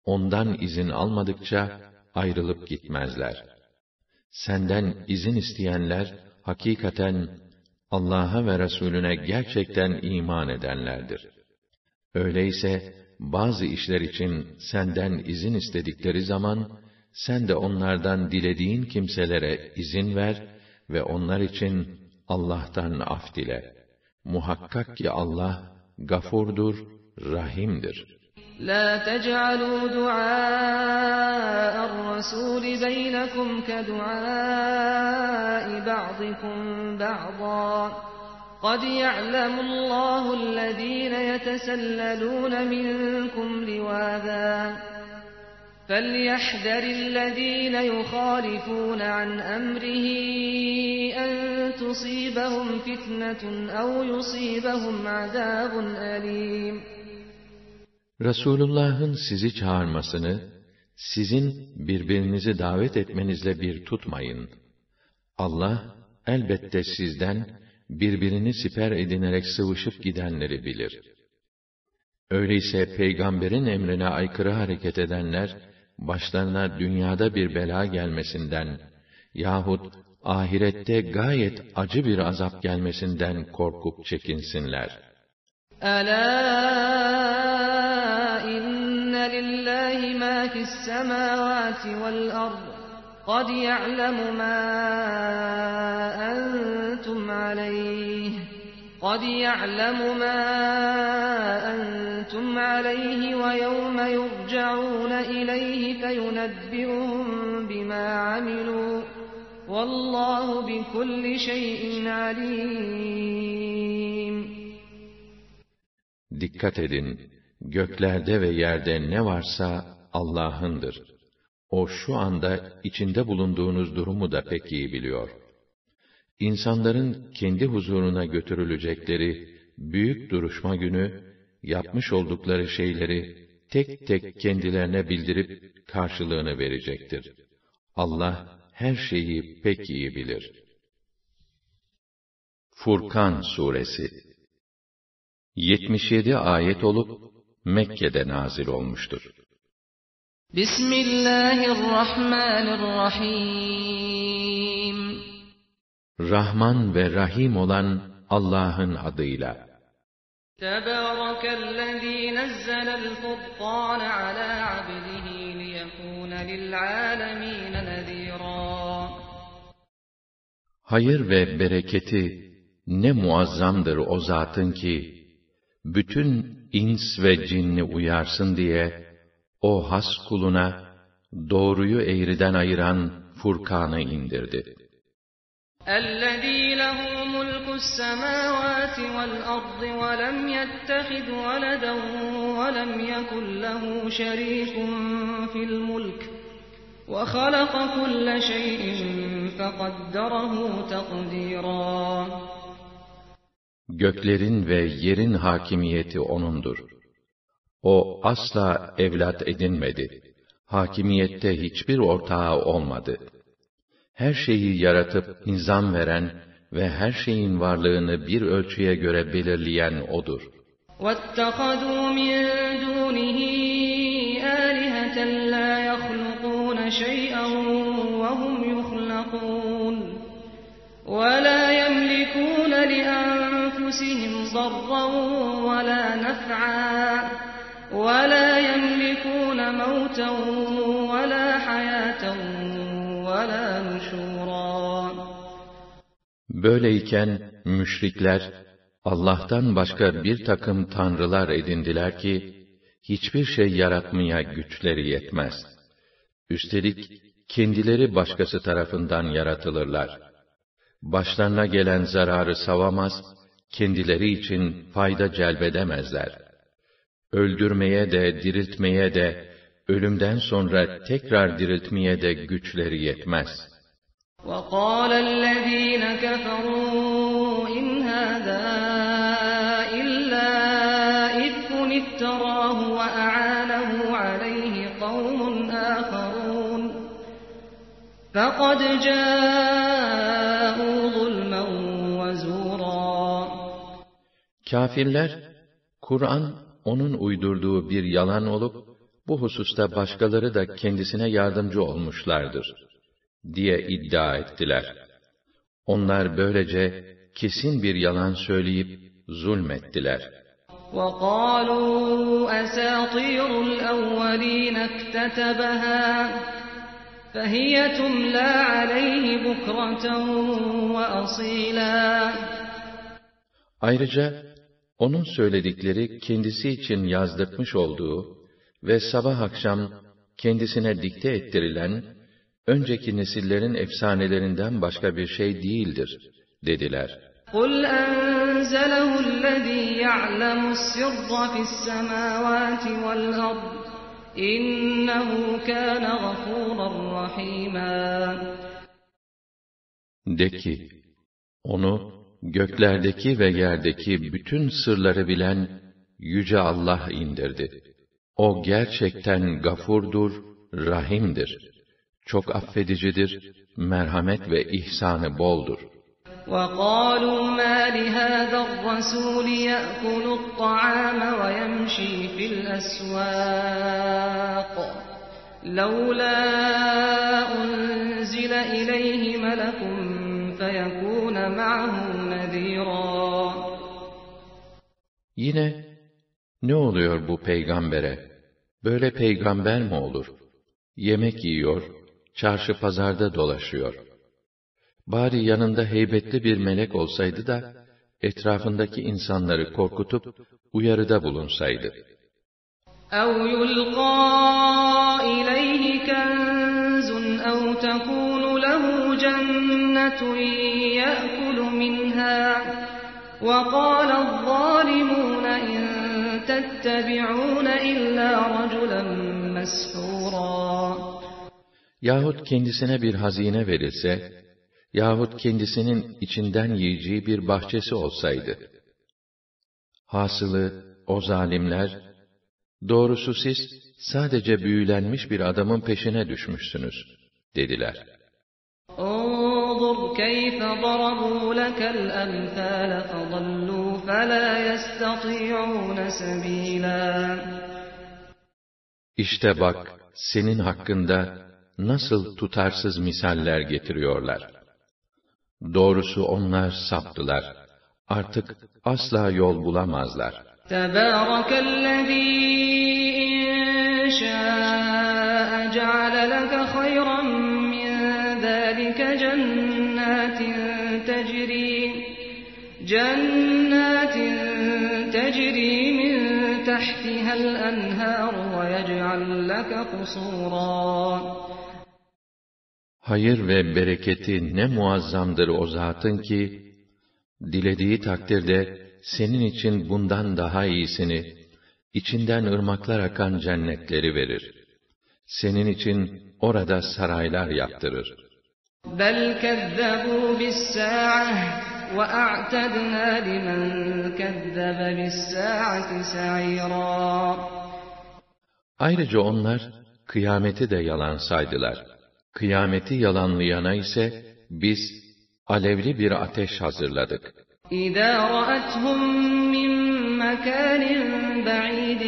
ondan izin almadıkça ayrılıp gitmezler. Senden izin isteyenler, hakikaten Allah'a ve Resulüne gerçekten iman edenlerdir. Öyleyse, bazı işler için senden izin istedikleri zaman, sen de onlardan dilediğin kimselere izin ver ve onlar için Allah'tan af dile. Muhakkak ki Allah gafurdur, rahimdir. لا تجعلوا دعاء الرسول بينكم كدعاء بعضكم بعضا قد يعلم الله الذين يتسللون منكم لواذا فَلْيَحْذَرِ الَّذ۪ينَ يُخَالِفُونَ عَنْ أَمْرِهِ أَنْ تُصِيبَهُمْ فِتْنَةٌ اَوْ يُصِيبَهُمْ عَذَابٌ أَلِيمٌ Resulullah'ın sizi çağırmasını, sizin birbirinizi davet etmenizle bir tutmayın. Allah, elbette sizden, birbirini siper edinerek sıvışıp gidenleri bilir. Öyleyse peygamberin emrine aykırı hareket edenler, başlarına dünyada bir bela gelmesinden yahut ahirette gayet acı bir azap gelmesinden korkup çekinsinler. Ela inne lillahi ma fis semavati vel ard. قد يعلم ما أنتم عليه قد يعلم ما أنتم عليه ويوم يرجعون إليه فينبئهم بما عملوا والله بكل شيء عليم Dikkat edin, göklerde ve yerde ne varsa Allah'ındır. O şu anda içinde bulunduğunuz durumu da pek iyi biliyor. İnsanların kendi huzuruna götürülecekleri büyük duruşma günü, yapmış oldukları şeyleri tek tek kendilerine bildirip karşılığını verecektir. Allah her şeyi pek iyi bilir. Furkan Suresi 77 ayet olup Mekke'de nazil olmuştur. Bismillahirrahmanirrahim Rahman ve Rahim olan Allah'ın adıyla. تبارك الذي نزل الفرقان على عبده ليكون للعالمين نذيرا Hayır ve bereketi ne muazzamdır o zatın ki, bütün ins ve cinni uyarsın diye, o has kuluna, doğruyu eğriden ayıran Furkan'ı indirdi. الذي له ملك السماوات والأرض ولم يتخذ ولدا ولم يكن له شريك في الملك وخلق كل شيء فقدره تقديرا Göklerin ve yerin hakimiyeti O'nundur. O asla evlat edinmedi. Hakimiyette hiçbir ortağı olmadı. Her şeyi yaratıp nizam veren ve her şeyin varlığını bir ölçüye göre belirleyen O'dur. واتخذوا من دونه آلهة لا يخلقون شيئا وهم يخلقون ولا يملكون لأنفسهم ضرا ولا نفعا ولا يملكون موتا Böyleyken müşrikler Allah'tan başka bir takım tanrılar edindiler ki hiçbir şey yaratmaya güçleri yetmez. Üstelik kendileri başkası tarafından yaratılırlar. Başlarına gelen zararı savamaz, kendileri için fayda celbedemezler. Öldürmeye de, diriltmeye de, ölümden sonra tekrar diriltmeye de güçleri yetmez.'' وقال الذين كفروا إن هذا إلا إفك افتراه وأعانه عليه قوم آخرون فقد جاءوا ظلما وزورا Kafirler, Kur'an onun uydurduğu bir yalan olup, bu hususta başkaları da kendisine yardımcı olmuşlardır diye iddia ettiler. Onlar böylece kesin bir yalan söyleyip zulmettiler. وقالوا أساطير الأولين اكتتبها فهي تملى عليه بكرة وأصيلا Ayrıca onun söyledikleri kendisi için yazdırmış olduğu ve sabah akşam kendisine dikte ettirilen önceki nesillerin efsanelerinden başka bir şey değildir, dediler. قُلْ أَنزَلَهُ الَّذ۪ي يَعْلَمُ السِّرَّ فِي السَّمَاوَاتِ وَالْأَرْضِ إِنَّهُ كَانَ غَفُورًا رَحِيمًا De ki, onu göklerdeki ve yerdeki bütün sırları bilen Yüce Allah indirdi. O gerçekten gafurdur, rahimdir. Çok affedicidir, merhamet ve ihsanı boldur. وَقَالُوا مَا لِهَذَا الرَّسُولِ يَأْكُلُ الطَّعَامَ وَيَمْشِي فِي الْأَسْوَاقِ لَوْلَا أُنْزِلَ إِلَيْهِ مَلَكٌ فَيَكُونَ مَعَهُ نَذِيرًا Yine, ne oluyor bu peygambere? Böyle peygamber mi olur? Yemek yiyor, çarşı pazarda dolaşıyor. Bari yanında heybetli bir melek olsaydı da, etrafındaki insanları korkutup, uyarıda bulunsaydı. أَوْ يُلْقَى إِلَيْهِ كَنْزٌ أَوْ تَكُونُ لَهُ جَنَّةٌ يَأْكُلُ مِنْهَا وَقَالَ الظَّالِمُونَ إِنْ تَتَّبِعُونَ إِلَّا رَجُلًا مَسْحُورًا Yahut kendisine bir hazine verilse, yahut kendisinin içinden yiyeceği bir bahçesi olsaydı. Hasılı, o zalimler, doğrusu siz sadece büyülenmiş bir adamın peşine düşmüşsünüz, dediler. انظر كيف ضربوا لك الأمثال فضلوا فلا يستطيعون سبيلا İşte bak, senin hakkında nasıl tutarsız misaller getiriyorlar. Doğrusu onlar saptılar. Artık asla yol bulamazlar. تبارك الذي إن شاء جعل لك خيرا من ذلك جنات تجري جنات تجري من تحتها الأنهار ويجعل لك قصورا Hayır ve bereketi ne muazzamdır o zatın ki, dilediği takdirde senin için bundan daha iyisini, içinden ırmaklar akan cennetleri verir. Senin için orada saraylar yaptırır. بل كذبوا بالساعة وأعتدنا لمن كذب بالساعة سعيرا Ayrıca onlar, kıyameti de yalan saydılar. Kıyameti yalanlayana ise, biz, alevli bir ateş hazırladık. إذا رأتهم من مكان بعيد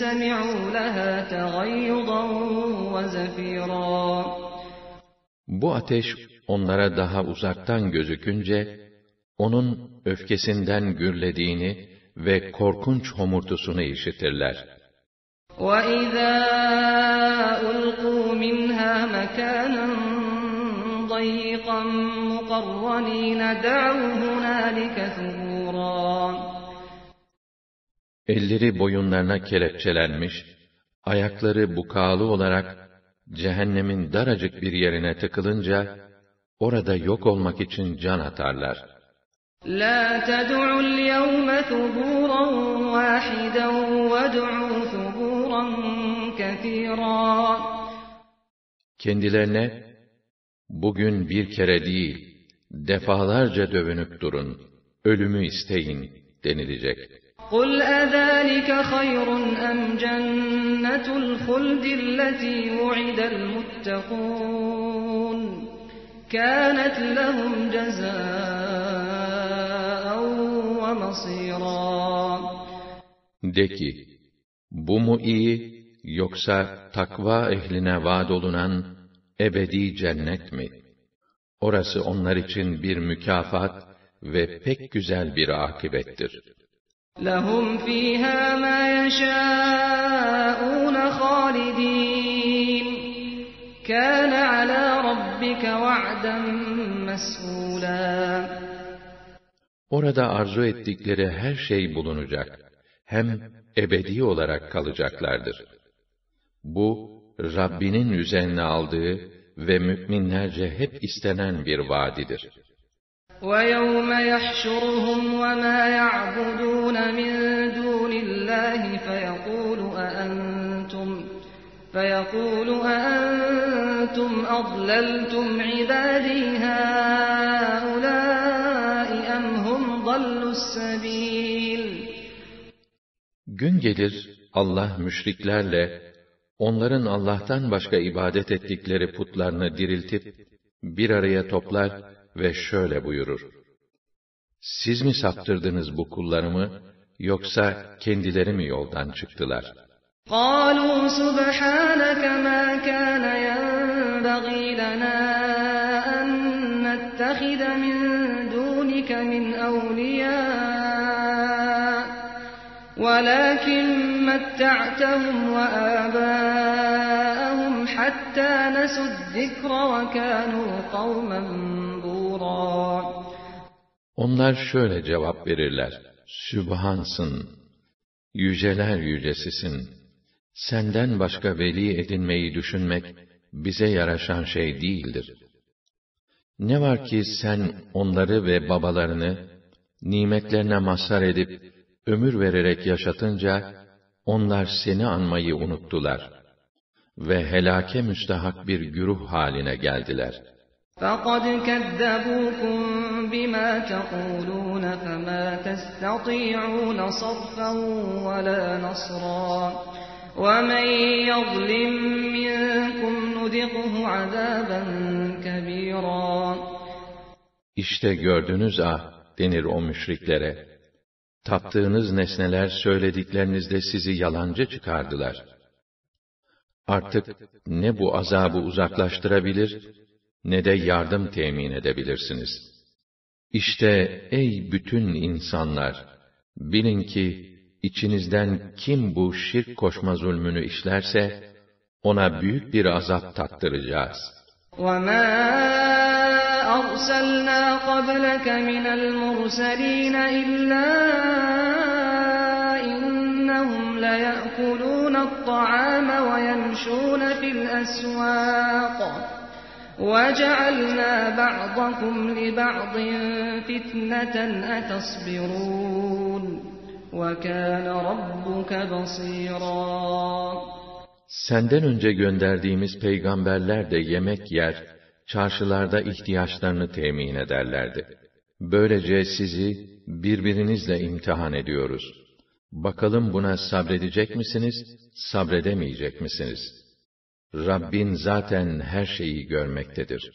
سمعوا لها تغيظا وزفيرا Bu ateş onlara daha uzaktan gözükünce, onun öfkesinden gürlediğini ve korkunç homurtusunu işitirler. وَإِذَا أُلْقُوا مِنْهَا مَكَانًا ضَيِّقًا مُقَرَّنِينَ دَعَوْا هُنَالِكَ ثُبُورًا Elleri boyunlarına kelepçelenmiş, ayakları bukalı olarak cehennemin daracık bir yerine tıkılınca, orada yok olmak için can atarlar. لَا تَدْعُوا الْيَوْمَ ثُبُورًا وَاحِدًا وَادْعُوا ثُبُورًا كَثِيرًا Kendilerine, bugün bir kere değil, defalarca dövünüp durun, ölümü isteyin denilecek. قُلْ أَذَٰلِكَ خَيْرٌ أَمْ جَنَّةُ الْخُلْدِ الَّتِي وُعِدَ الْمُتَّقُونَ كَانَتْ لَهُمْ جَزَاءً وَمَصِيرًا De ki, bu mu iyi, yoksa takva ehline vaad olunan ebedi cennet mi? Orası onlar için bir mükafat ve pek güzel bir akibettir. لَهُمْ فِيهَا مَا يَشَاءُونَ خَالِدِينَ كَانَ عَلَى رَبِّكَ وَعْدًا مَسْئُولًا Orada arzu ettikleri her şey bulunacak. Hem ebedi olarak kalacaklardır. Bu, Rabbinin üzerine aldığı ve müminlerce hep istenen bir vaadidir. وَيَوْمَ يَحْشُرُهُمْ وَمَا يَعْبُدُونَ مِن دُونِ اللَّهِ فَيَقُولُ أَأَنتُمْ فَيَقُولُ أَأَنتُمْ أَضْلَلْتُمْ عِبَادِي هَٰؤُلَاءِ أَمْ هُمْ ضَلُّوا السَّبِيلَ Gün gelir, Allah müşriklerle, onların Allah'tan başka ibadet ettikleri putlarını diriltip, bir araya toplar ve şöyle buyurur. Siz mi saptırdınız bu kullarımı, yoksa kendileri mi yoldan çıktılar? قَالُوا سُبْحَانَكَ مَا كَانَ مَّتَّعْتَهُمْ وَآبَاءَهُمْ حَتَّىٰ نَسُوا الذِّكْرَ وَكَانُوا قَوْمًا بُورًا Onlar şöyle cevap verirler. Sübhansın, yüceler yücesisin. Senden başka veli edinmeyi düşünmek, bize yaraşan şey değildir. Ne var ki sen onları ve babalarını, nimetlerine mazhar edip, ömür vererek yaşatınca, onlar seni anmayı unuttular. Ve helake müstahak bir güruh haline geldiler. فَقَدْ كَذَّبُوكُم بِمَا تَقُولُونَ فَمَا تَسْتَطِيعُونَ صَرْفًا وَلَا نَصْرًا وَمَن يَظْلِم مِّنكُمْ نُذِقْهُ عَذَابًا كَبِيرًا İşte gördünüz ah, denir o müşriklere. Taptığınız nesneler söylediklerinizde sizi yalancı çıkardılar. Artık ne bu azabı uzaklaştırabilir, ne de yardım temin edebilirsiniz. İşte ey bütün insanlar, bilin ki içinizden kim bu şirk koşma zulmünü işlerse, ona büyük bir azap tattıracağız. وَمَا أَرْسَلْنَا قَبْلَكَ مِنَ الْمُرْسَلِينَ إِلَّا إِنَّهُمْ لَيَأْكُلُونَ الطَّعَامَ وَيَمْشُونَ فِي الْأَسْوَاقِ وَجَعَلْنَا بَعْضَكُمْ لِبَعْضٍ فِتْنَةً أَتَصْبِرُونَ وَكَانَ رَبُّكَ بَصِيرًا Senden önce gönderdiğimiz peygamberler de yemek yer, çarşılarda ihtiyaçlarını temin ederlerdi. Böylece sizi birbirinizle imtihan ediyoruz. Bakalım buna sabredecek misiniz, sabredemeyecek misiniz? Rabbin zaten her şeyi görmektedir.